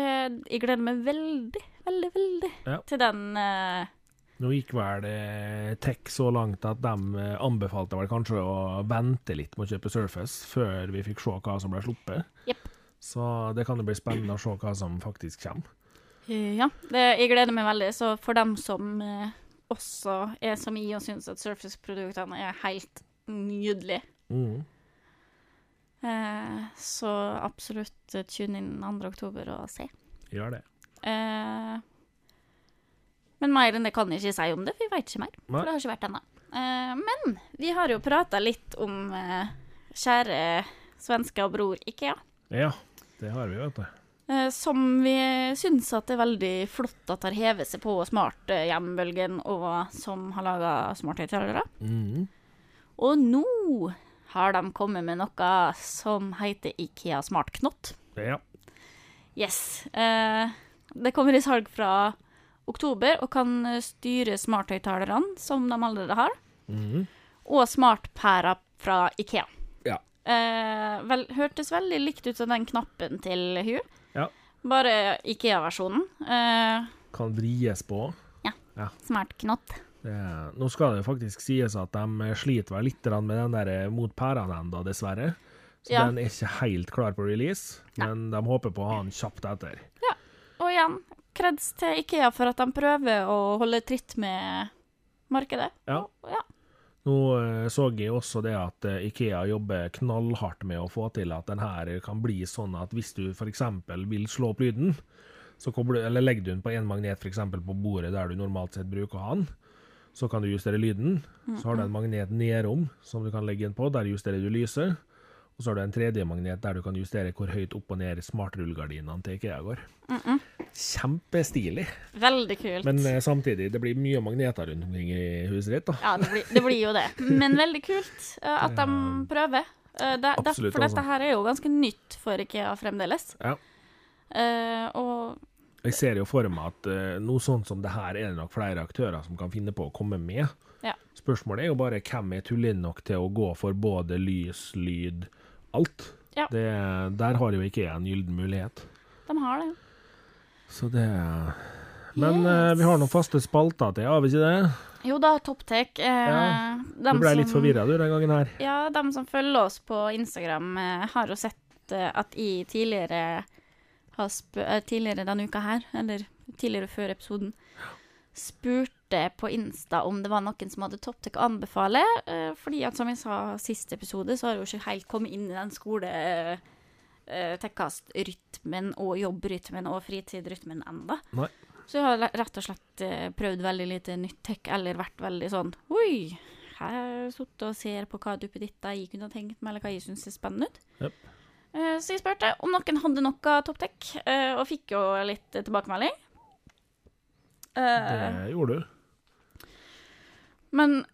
jeg gleder meg veldig, veldig, veldig Ja. til den Uh... Nå gikk vel eh, Tech så langt at de eh, anbefalte vel kanskje å vente litt med å kjøpe Surface før vi fikk se hva som ble sluppet. Yep. Så det kan jo bli spennende å se hva som faktisk kommer. eh, Ja, det, jeg gleder meg veldig. Så for dem som eh, også er som i og syns at Surface-produktene er helt nydelige, Mm. Eh, så absolutt tune inn 2. oktober og se. Gjør det. Eh, men mer enn det kan jeg ikke si om det, for vi veit ikke mer. Nei. For det har ikke vært ennå. Eh, men vi har jo prata litt om eh, kjære svenske og bror Ikea. Ja, det har vi, vet du. Eh, som vi syns at det er veldig flott at har hevet seg på smart hjemmebølgen og som har laga smarthøyttalere. Mm. Og nå har de kommet med noe som heter Ikea Smart Knott. Ja. Yes. Eh, det kommer i salg fra oktober og kan styre smarthøyttalerne, som de allerede har, Mm. og smartpærer fra Ikea. Ja. Eh, vel, hørtes veldig likt ut som den knappen til Hu. Ja. Bare Ikea-versjonen. Eh, Kan vries på. smartknott. Det, nå skal det faktisk sies at de sliter vel litt med den der mot pærene ennå, dessverre. Så Ja. den er ikke helt klar på release, Ja. men de håper på å ha den kjapt etter. Og igjen, kreds til Ikea for at de prøver å holde tritt med markedet. Ja. Og, ja. Nå eh, så jeg også det at eh, Ikea jobber knallhardt med å få til at den her kan bli sånn at hvis du f.eks. vil slå opp lyden, så kobler, eller legger du den på en magnet f.eks. på bordet der du normalt sett bruker å ha den, så kan du justere lyden. Så har du en magnet nedom som du kan legge inn på, der justerer du lyset. Og så har du en tredje magnet der du kan justere hvor høyt opp og ned smartrullegardinene til Ikea går. Kjempestilig. Veldig kult. Men eh, samtidig, det blir mye magneter rundt omkring i huset ditt, da. Ja, det blir, det blir jo det. Men veldig kult uh, at de prøver. Uh, det, det, Absolutt, for altså. dette her er jo ganske nytt for IKEA fremdeles. Ja. Uh, og Jeg ser jo for meg at uh, noe sånt som det her er det nok flere aktører som kan finne på å komme med. Ja. Spørsmålet er jo bare hvem er tullete nok til å gå for både lys, lyd, alt. Ja. Det, der har jo ikke jeg en gyllen mulighet. De har det. Så det Men eh, vi har noen faste spalter til, har vi ikke det? Jo da, Topptek. Eh, Ja, Du ble litt forvirra du den gangen her. Ja, de som følger oss på Instagram, eh, har jo sett eh, at jeg tidligere Tidligere denne uka her, eller tidligere før episoden, spurte på Insta om det var noen som hadde Topptek å anbefale. eh, fordi at som jeg sa sist episode, så har jeg jo ikke helt kommet inn i den skole... eh, eh, Tekkast-rytmen og jobbrytmen og fritidrytmen enda. Nei. Så jeg har rett og slett eh, prøvd veldig lite nytt tech, eller vært veldig sånn Oi, her jeg og ser på hva duppeditta jeg kunne tenkt meg, eller hva jeg syns ser spennende ut. Jep. Eh, så jeg spurte om noen hadde noe topptech, eh, og fikk jo litt tilbakemelding. Eh, Det gjorde du. men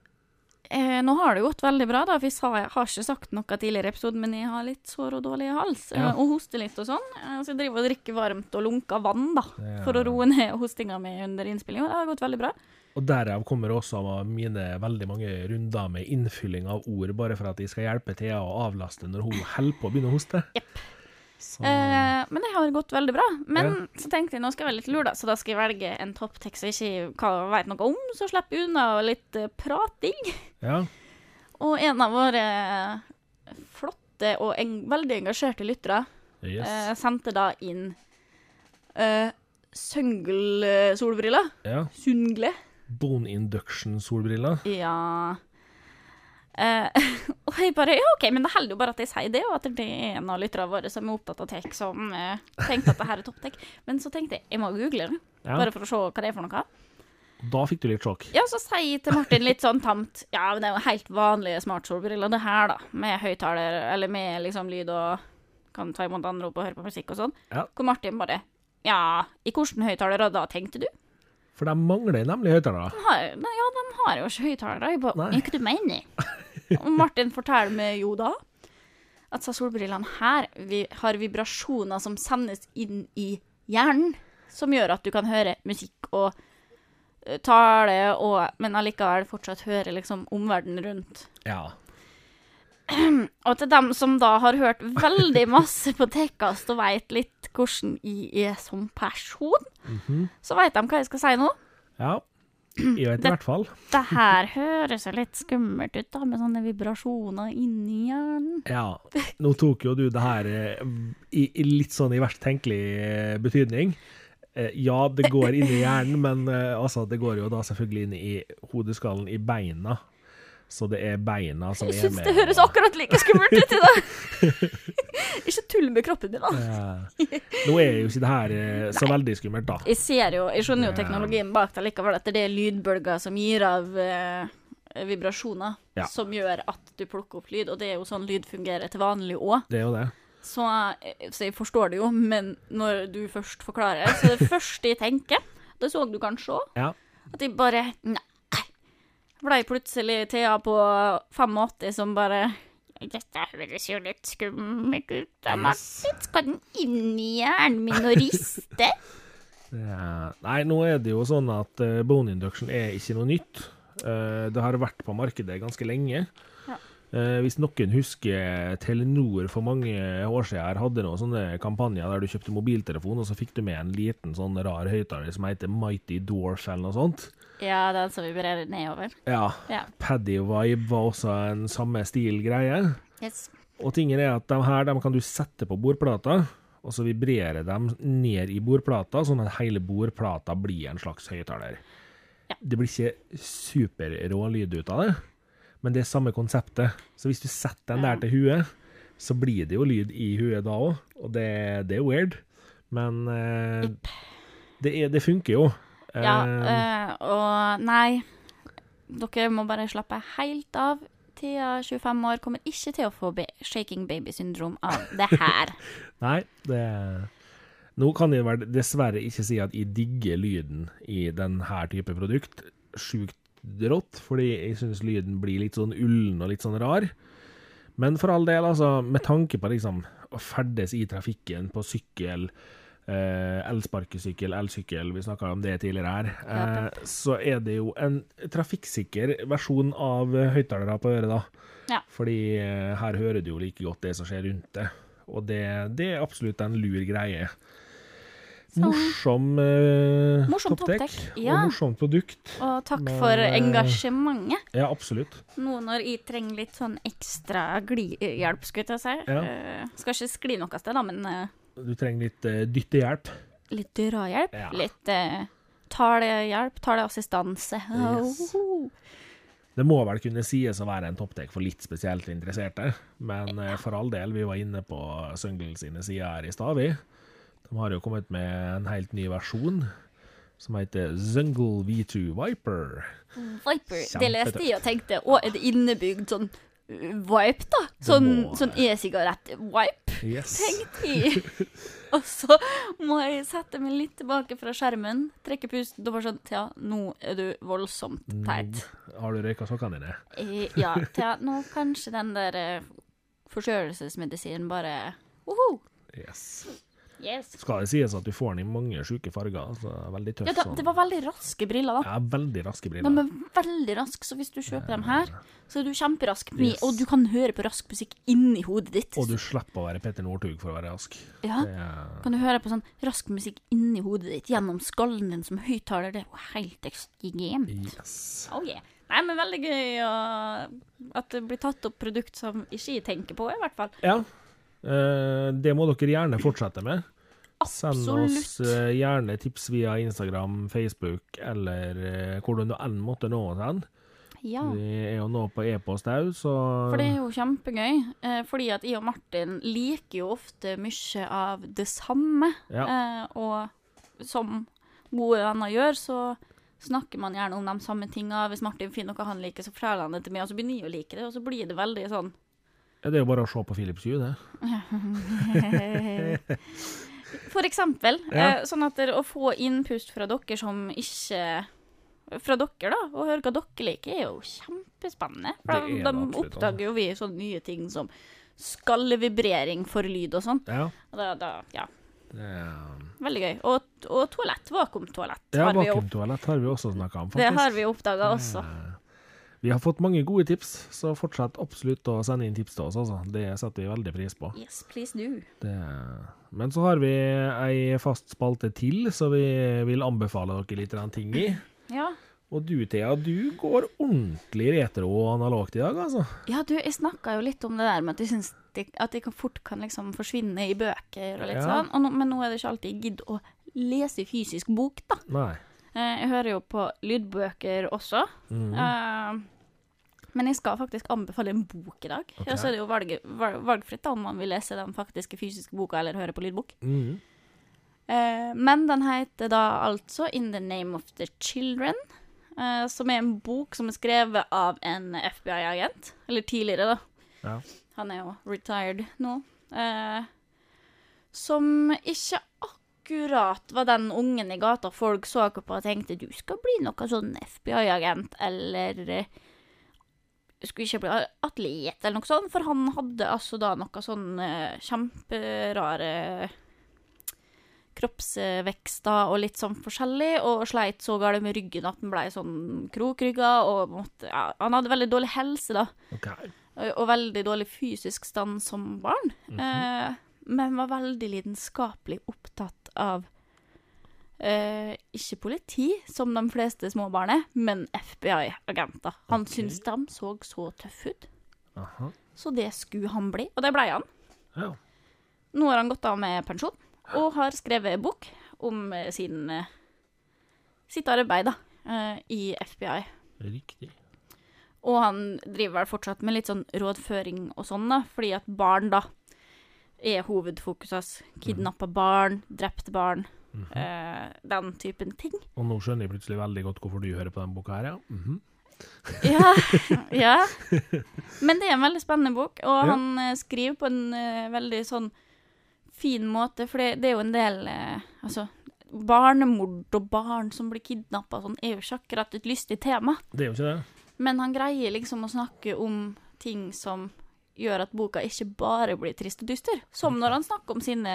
eh, nå har det gått veldig bra, da. For jeg, sa, jeg har ikke sagt noe tidligere i episoden, men jeg har litt sår og dårlig hals. Ja. Og hoster litt og sånn. Så jeg driver og drikker varmt og lunka vann, da. For å roe ned hostinga mi under innspillinga. Det har gått veldig bra. Og derav kommer også mine veldig mange runder med innfylling av ord, bare for at jeg skal hjelpe Thea å avlaste når hun holder på å begynne å hoste. Yep. Eh, men det har gått veldig bra. Men så tenkte jeg nå skal jeg være litt lur, da, så da skal jeg velge en topptekst jeg ikke vet noe om, så slipper jeg unna litt eh, prating. ja. Og en av våre flotte og en, veldig engasjerte lyttere Yes. eh, sendte da inn eh, Søngel-solbriller. ja. Sungle. Bone induction-solbriller. Ja Eh, Og jeg bare Ja, OK, men det holder jo bare at jeg sier det, og at det er en av lytterne våre som er opptatt av tech, som eh, tenkte at det her er topptech. Men så tenkte jeg jeg må google det, bare for å se hva det er for noe. Da fikk du litt sjokk. Ja, så sier jeg til Martin litt sånn tamt Ja, men det er jo helt vanlige smartsolbriller, det her, da. Med høyttaler, eller med liksom lyd og Kan ta imot anrop og høre på musikk og sånn. Ja. Hvor Martin bare Ja, i hvilken høyttaler da, tenkte du? For de mangler nemlig høyttalere. Ja, de har jo ikke høyttalere. Jeg bare ikke hva du mener Og Martin forteller meg jo da at sa solbrillene her vi har vibrasjoner som sendes inn i hjernen, som gjør at du kan høre musikk og eh, tale, og, men allikevel fortsatt høre liksom omverdenen rundt. Ja. Og til dem som da har hørt veldig masse på Tekkast og veit litt hvordan jeg er som person, Mhm. så veit de hva jeg skal si nå. ja. Jeg vet i hvert fall. Det her høres jo litt skummelt ut, da, med sånne vibrasjoner inni hjernen. Ja. Nå tok jo du det her eh, i, i litt sånn i verst tenkelig eh, betydning. Eh, Ja, det går inn i hjernen, men altså, det går jo da selvfølgelig inn i hodeskallen, i beina. Så det er beina som Jeg er syns med. det høres akkurat like skummelt ut i det. Ikke tull med kroppen din, da. ja. Nå er jo ikke det her så så veldig skummelt, da. Jeg ser jo, jeg skjønner jo teknologien bak det likevel, at det er lydbølger som gir av eh, vibrasjoner, Ja. som gjør at du plukker opp lyd, og det er jo sånn lyd fungerer til vanlig òg. Det er jo det. Så, eh, så jeg forstår det jo, men når du først forklarer så det første jeg tenker, det så du kanskje òg, Ja. at jeg bare Nei. Blei plutselig Thea på 85 som bare dette høres jo litt skummelt ut. Martin. Skal den inn i hjernen min og riste? Er- Nei, nå er det jo sånn at uh, bone induction er ikke noe nytt. Uh, det har vært på markedet ganske lenge. Ja. Uh, hvis noen husker Telenor for mange år siden her hadde noen sånne kampanjer der du kjøpte mobiltelefon, og så fikk du med en liten sånn rar høyttaler som heter Mighty Doors eller noe sånt. Ja, den som vibrerer nedover. Ja. Ja. Paddy Vibe var også en samme stil-greie. Yes. Og tingen er at de her de kan du sette på bordplata, og så vibrerer de ned i bordplata, sånn at hele bordplata blir en slags høyttaler. Ja. Det blir ikke superrå lyd ut av det, men det er samme konseptet. Så hvis du setter den der til huet, så blir det jo lyd i huet da òg, og det, det er weird. Men eh, det, er, det funker jo. Ja, eh, og nei, dere må bare slappe helt av. Thea, 25 år, kommer ikke til å få shaking baby syndrom av det her. Nei, det Nå kan jeg vel dessverre ikke si at jeg digger lyden i denne type produkt. Sjukt rått, fordi jeg syns lyden blir litt sånn ullen og litt sånn rar. Men for all del, altså, med tanke på liksom å ferdes i trafikken på sykkel, elsparkesykkel, elsykkel, vi snakka om det tidligere her, Ja, eh, så er det jo en trafikksikker versjon av eh, høyttalere på øret, da. Ja. Fordi eh, her hører du jo like godt det som skjer rundt det. Og det, det er absolutt en lur greie. Så- Morsom, eh, Morsom toppdekk, ja. og morsomt produkt. Og takk Men, for eh, engasjementet. Ja, absolutt. Nå når jeg trenger litt sånn ekstra glihjelp, skulle jeg si. Ja. Eh, skal ikke skli noe sted, da, men eh, Du trenger litt uh, dyttehjelp. litt drahjelp. Ja. Litt uh, talehjelp, taleassistanse. Yes. Det må vel kunne sies å være en topptek for litt spesielt interesserte, men uh, for all del, vi var inne på Søngel sine sider her i stad, vi. De har jo kommet med en helt ny versjon som heter Zungle V2 Viper. Viper. Det leste jeg og tenkte Å, er det innebygd sånn vipe, da? Sånn, sånn e-sigarett-vipe, Yes. tenkte jeg. og så må jeg sette meg litt tilbake fra skjermen, trekke pusten og bare sånn Thea, nå er du voldsomt teit. Har du røyka sokkene dine? Eh, ja, Thea, nå kanskje den der uh, forkjølelsesmedisinen bare Woho! Yes. Yes. Skal det sies at du får den i mange sjuke farger, altså veldig tøff Ja, da, sånn. det var veldig raske briller, da. Ja, veldig raske De briller. er veldig raske, så hvis du kjøper dem her, så er du kjemperask. Yes. Og du kan høre på rask musikk inni hodet ditt. Og du slipper å være Petter Northug for å være rask. Ja, er kan du høre på sånn rask musikk inni hodet ditt gjennom skallen din som høyttaler. Det er jo helt ekstremt. Yes. Oh yeah. Nei, men veldig gøy at det blir tatt opp produkt som ikke jeg tenker på, i hvert fall. Ja, det må dere gjerne fortsette med. Absolutt. Send oss eh, gjerne tips via Instagram, Facebook eller hvordan du enn måtte nå oss hen. Ja. Vi er jo nå på e-post òg, så For det er jo kjempegøy, eh, fordi at jeg og Martin liker jo ofte mye av det samme. Ja. Eh, og som gode venner gjør, så snakker man gjerne om de samme tinga. Hvis Martin finner noe han liker, så forteller han det til meg, og så begynner jeg å like det, og så blir det veldig sånn er det jo bare å se på Philips Hue, det. For eksempel. Ja. Eh, sånn at det, å få innpust fra dere som ikke Fra dere, da, og høre hva dere liker, er jo kjempespennende. For da, er oppdager jo vi sånne nye ting som skallevibrering for lyd og sånn. Ja. Da, da, ja, er, veldig gøy. Og, og toalett, vakuumtoalett, ja vakuumtoalett har vi også snakka om, Det har vi oppdaga også. Eh, Vi har fått mange gode tips, så fortsett absolutt å sende inn tips til oss, altså. Det setter vi veldig pris på. Yes, please do. Det... Men så har vi ei fast spalte til, så vi vil anbefale dere litt ting i. Ja. Og du, Thea, du går ordentlig retro og analogt i dag, altså. ja, du, jeg snakka jo litt om det der med at jeg syns at de fort kan liksom forsvinne i bøker og litt Ja. sånn. Og no, men nå er det ikke alltid jeg gidder å lese i fysisk bok, da. Nei. Eh, jeg hører jo på lydbøker også. Mm. Eh, men jeg skal faktisk anbefale en bok i dag. Okay. Og så er det jo valg, valg, valgfritt da, om man vil lese den faktiske fysiske boka eller høre på lydbok. Mm. Eh, men den heter da altså In the Name of the Children. Uh, som er en bok som er skrevet av en FBI-agent. Eller tidligere, da. Ja. Han er jo retired nå. Som ikke akkurat var den ungen i gata folk så på og tenkte du skal bli noe sånn FBI-agent, eller eh, skulle ikke bli atlet, eller noe sånt. For han hadde altså da noe sånn eh, kjemperare kroppsvekster og litt sånn forskjellig, og sleit så galt med ryggen at han ble sånn krokrygga, og måtte, ja, han hadde veldig dårlig helse, da Okay. og og veldig dårlig fysisk stand som barn. eh, men var veldig lidenskapelig opptatt av eh, ikke politi, som de fleste småbarn er, men FBI-agenter. Han okay. syntes de så så tøffe ut, Aha. så det skulle han bli. Og det ble han. Ja. Nå har han gått av med pensjon, og har skrevet bok om eh, sin, eh, sitt arbeid da, eh, i FBI. Riktig. Og han driver vel fortsatt med litt sånn rådføring og sånn, da, fordi at barn, da, er hovedfokuset hans. Kidnappa barn, drepte barn, eh, den typen ting. Og nå skjønner jeg plutselig veldig godt hvorfor du hører på denne boka her, ja. Mhm. Ja, ja. Men det er en veldig spennende bok, og Ja. han eh, skriver på en eh, veldig sånn fin måte, for det, det er jo en del eh, Altså, barnemord og barn som blir kidnappa sånn, er jo ikke akkurat et lystig tema. Det er jo ikke det. Men han greier liksom å snakke om ting som gjør at boka ikke bare blir trist og dyster. Som når han snakker om sine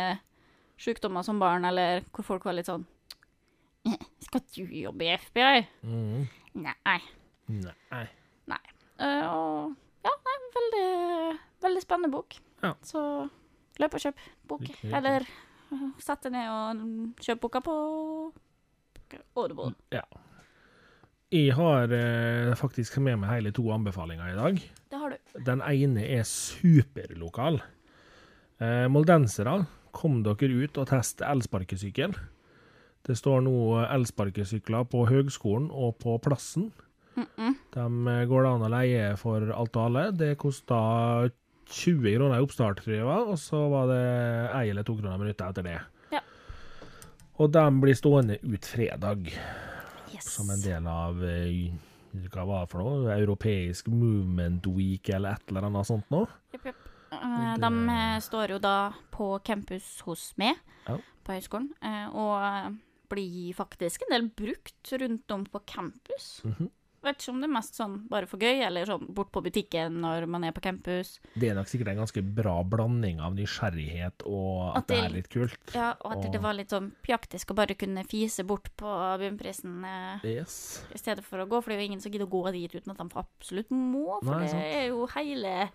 sykdommer som barn, eller hvor folk var litt sånn «Eh, Skal du jobbe i FBI? Mm. Nei. Nei. Eh, og ja, nei, veldig, veldig spennende bok. Ja. Så løp og kjøp bok. Eller eh, sett deg ned og kjøp boka på Audible. Ja. Jeg har eh, faktisk med meg hele to anbefalinger i dag. Det har du. Den ene er superlokal. Eh, moldensere, kom dere ut og test elsparkesykkel. Det står nå elsparkesykler på høgskolen og på plassen. Mm -mm. De eh, går det an å leie for alt og alle. Det kosta 20 kroner i oppstart, tror var, og så var det 1 eller 2 kroner minuttet etter det. Ja. Og de blir stående ut fredag Yes. som en del av eh, hva var det for noe? Europeisk Movement Week eller et eller annet sånt noe? Yep, yep. De står jo da på campus hos meg Ja. på høyskolen, eh, og blir faktisk en del brukt rundt om på campus. Mhm. Vet ikke om det er mest sånn bare for gøy, eller sånn bort på butikken når man er på campus. Det er nok sikkert en ganske bra blanding av nysgjerrighet og at, At det det- er litt kult. Ja, og at Og- det var litt sånn pjaktisk å bare kunne fise bort på bunnprisen eh, Yes. i stedet for å gå, for det er jo ingen som gidder å gå dit uten at de absolutt må, for Nei, det er jo hele,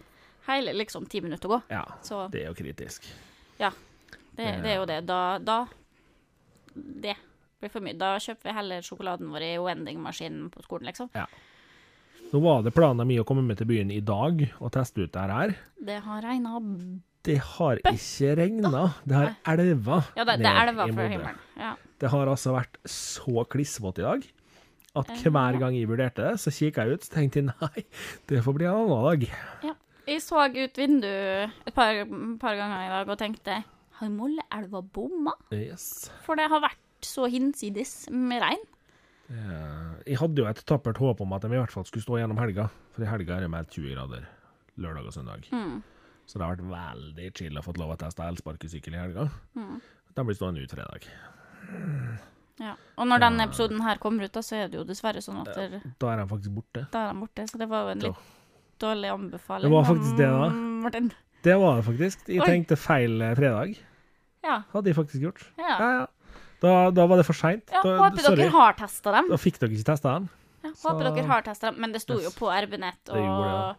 hele liksom ti minutter å gå. Ja, Så det er jo kritisk. det, det er jo det. Da, da Det blir for mye. Da kjøper vi heller sjokoladen vår i vendingmaskinen på skolen, liksom. Nå var det planen min å komme med til byen i dag og teste ut det her. Det har regna Det har ikke regna. Det har elva Ja, det, det ned elva i Molde. Ja. Det har altså vært så klissvått i dag at Eh, hver gang jeg vurderte det, så kikka jeg ut og tenkte jeg nei, det får bli en annen dag. Jeg så ut vinduet et par, par ganger i dag og tenkte har Molleelva bomma? Yes. For det har vært så hinsides med regn. Ja. Jeg hadde jo et tappert håp om at de i hvert fall skulle stå gjennom helga, for i helga er det meldt 20 grader lørdag og søndag. Mm. Så det har vært veldig chill å få lov å teste elsparkesykkel i helga. Mm. De blir stående ut fredag. Ja. Og når denne episoden her kommer ut, da, så er det jo dessverre sånn at der, Da er de faktisk borte. da er de borte. Så det var jo en litt dårlig anbefaling. Det var faktisk det, da. Martin. Det var det faktisk. Jeg Oi. tenkte feil eh, fredag. Ja. Hadde jeg faktisk gjort. ja. Ja, ja. Da, da var det for seint. ja håper sorry. dere har testa dem. Da fikk dere ikke testa den. Ja, Så- håper dere har testet dem. Men det sto jo på RB-nett, Det og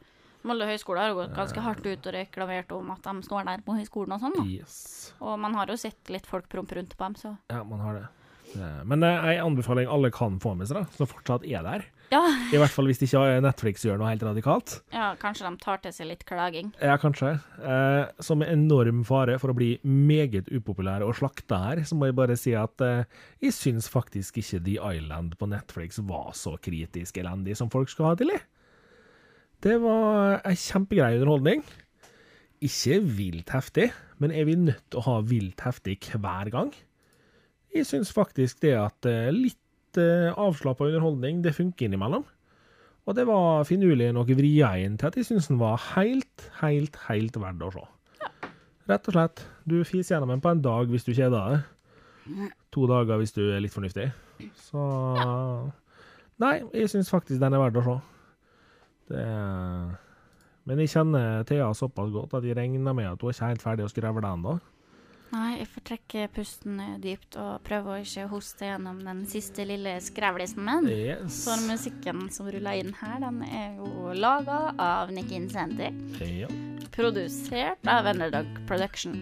Molde høgskole har gått ganske hardt ut og reklamert om at de står der på høyskolen og sånn. Yes. Og man har jo sett litt folk prompe rundt på dem, så Ja, man har det. Det- Men ei en anbefaling alle kan få med seg, da, som fortsatt er der. Ja. I hvert fall hvis ikke Netflix gjør noe helt radikalt. ja, kanskje de tar til seg litt klaging. Ja, kanskje. Eh, som er enorm fare for å bli meget upopulær og slakta her, så må jeg bare si at eh, jeg syns faktisk ikke The Island på Netflix var så kritisk elendig som folk skal ha til det. Det var ei kjempegrei underholdning. Ikke vilt heftig, men er vi nødt til å ha vilt heftig hver gang? Jeg syns faktisk det at eh, litt uh, avslappa underholdning, det funker innimellom. Og det var finurlig nok vria inn til at jeg syns den var helt, helt, helt verdt å se. Rett og slett. Du fiser gjennom den på en dag hvis du kjeder deg. To dager hvis du er litt fornuftig. Så Nei, jeg syns faktisk den er verdt å se. Det Men jeg kjenner Thea såpass godt at jeg regner med at hun er ikke helt ferdig å skrevle ennå. Nei, jeg får trekke pusten dypt og prøve å ikke hoste gjennom den siste lille skrevlisen min. Yes. For musikken som ruller inn her, den er jo laga av Nick Incenti. Ja. Produsert av Underdog Production.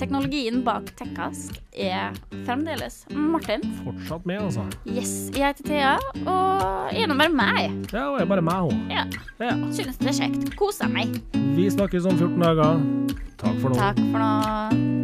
Teknologien bak Tekkast er fremdeles Martin. Fortsatt med, altså. Yes, jeg heter Thea, og er nå bare meg. Ja, og jeg er bare meg, hun. Ja, Ja. synes det er kjekt. Koser meg. Vi snakkes om 14 dager. Takk for nå. Takk for nå.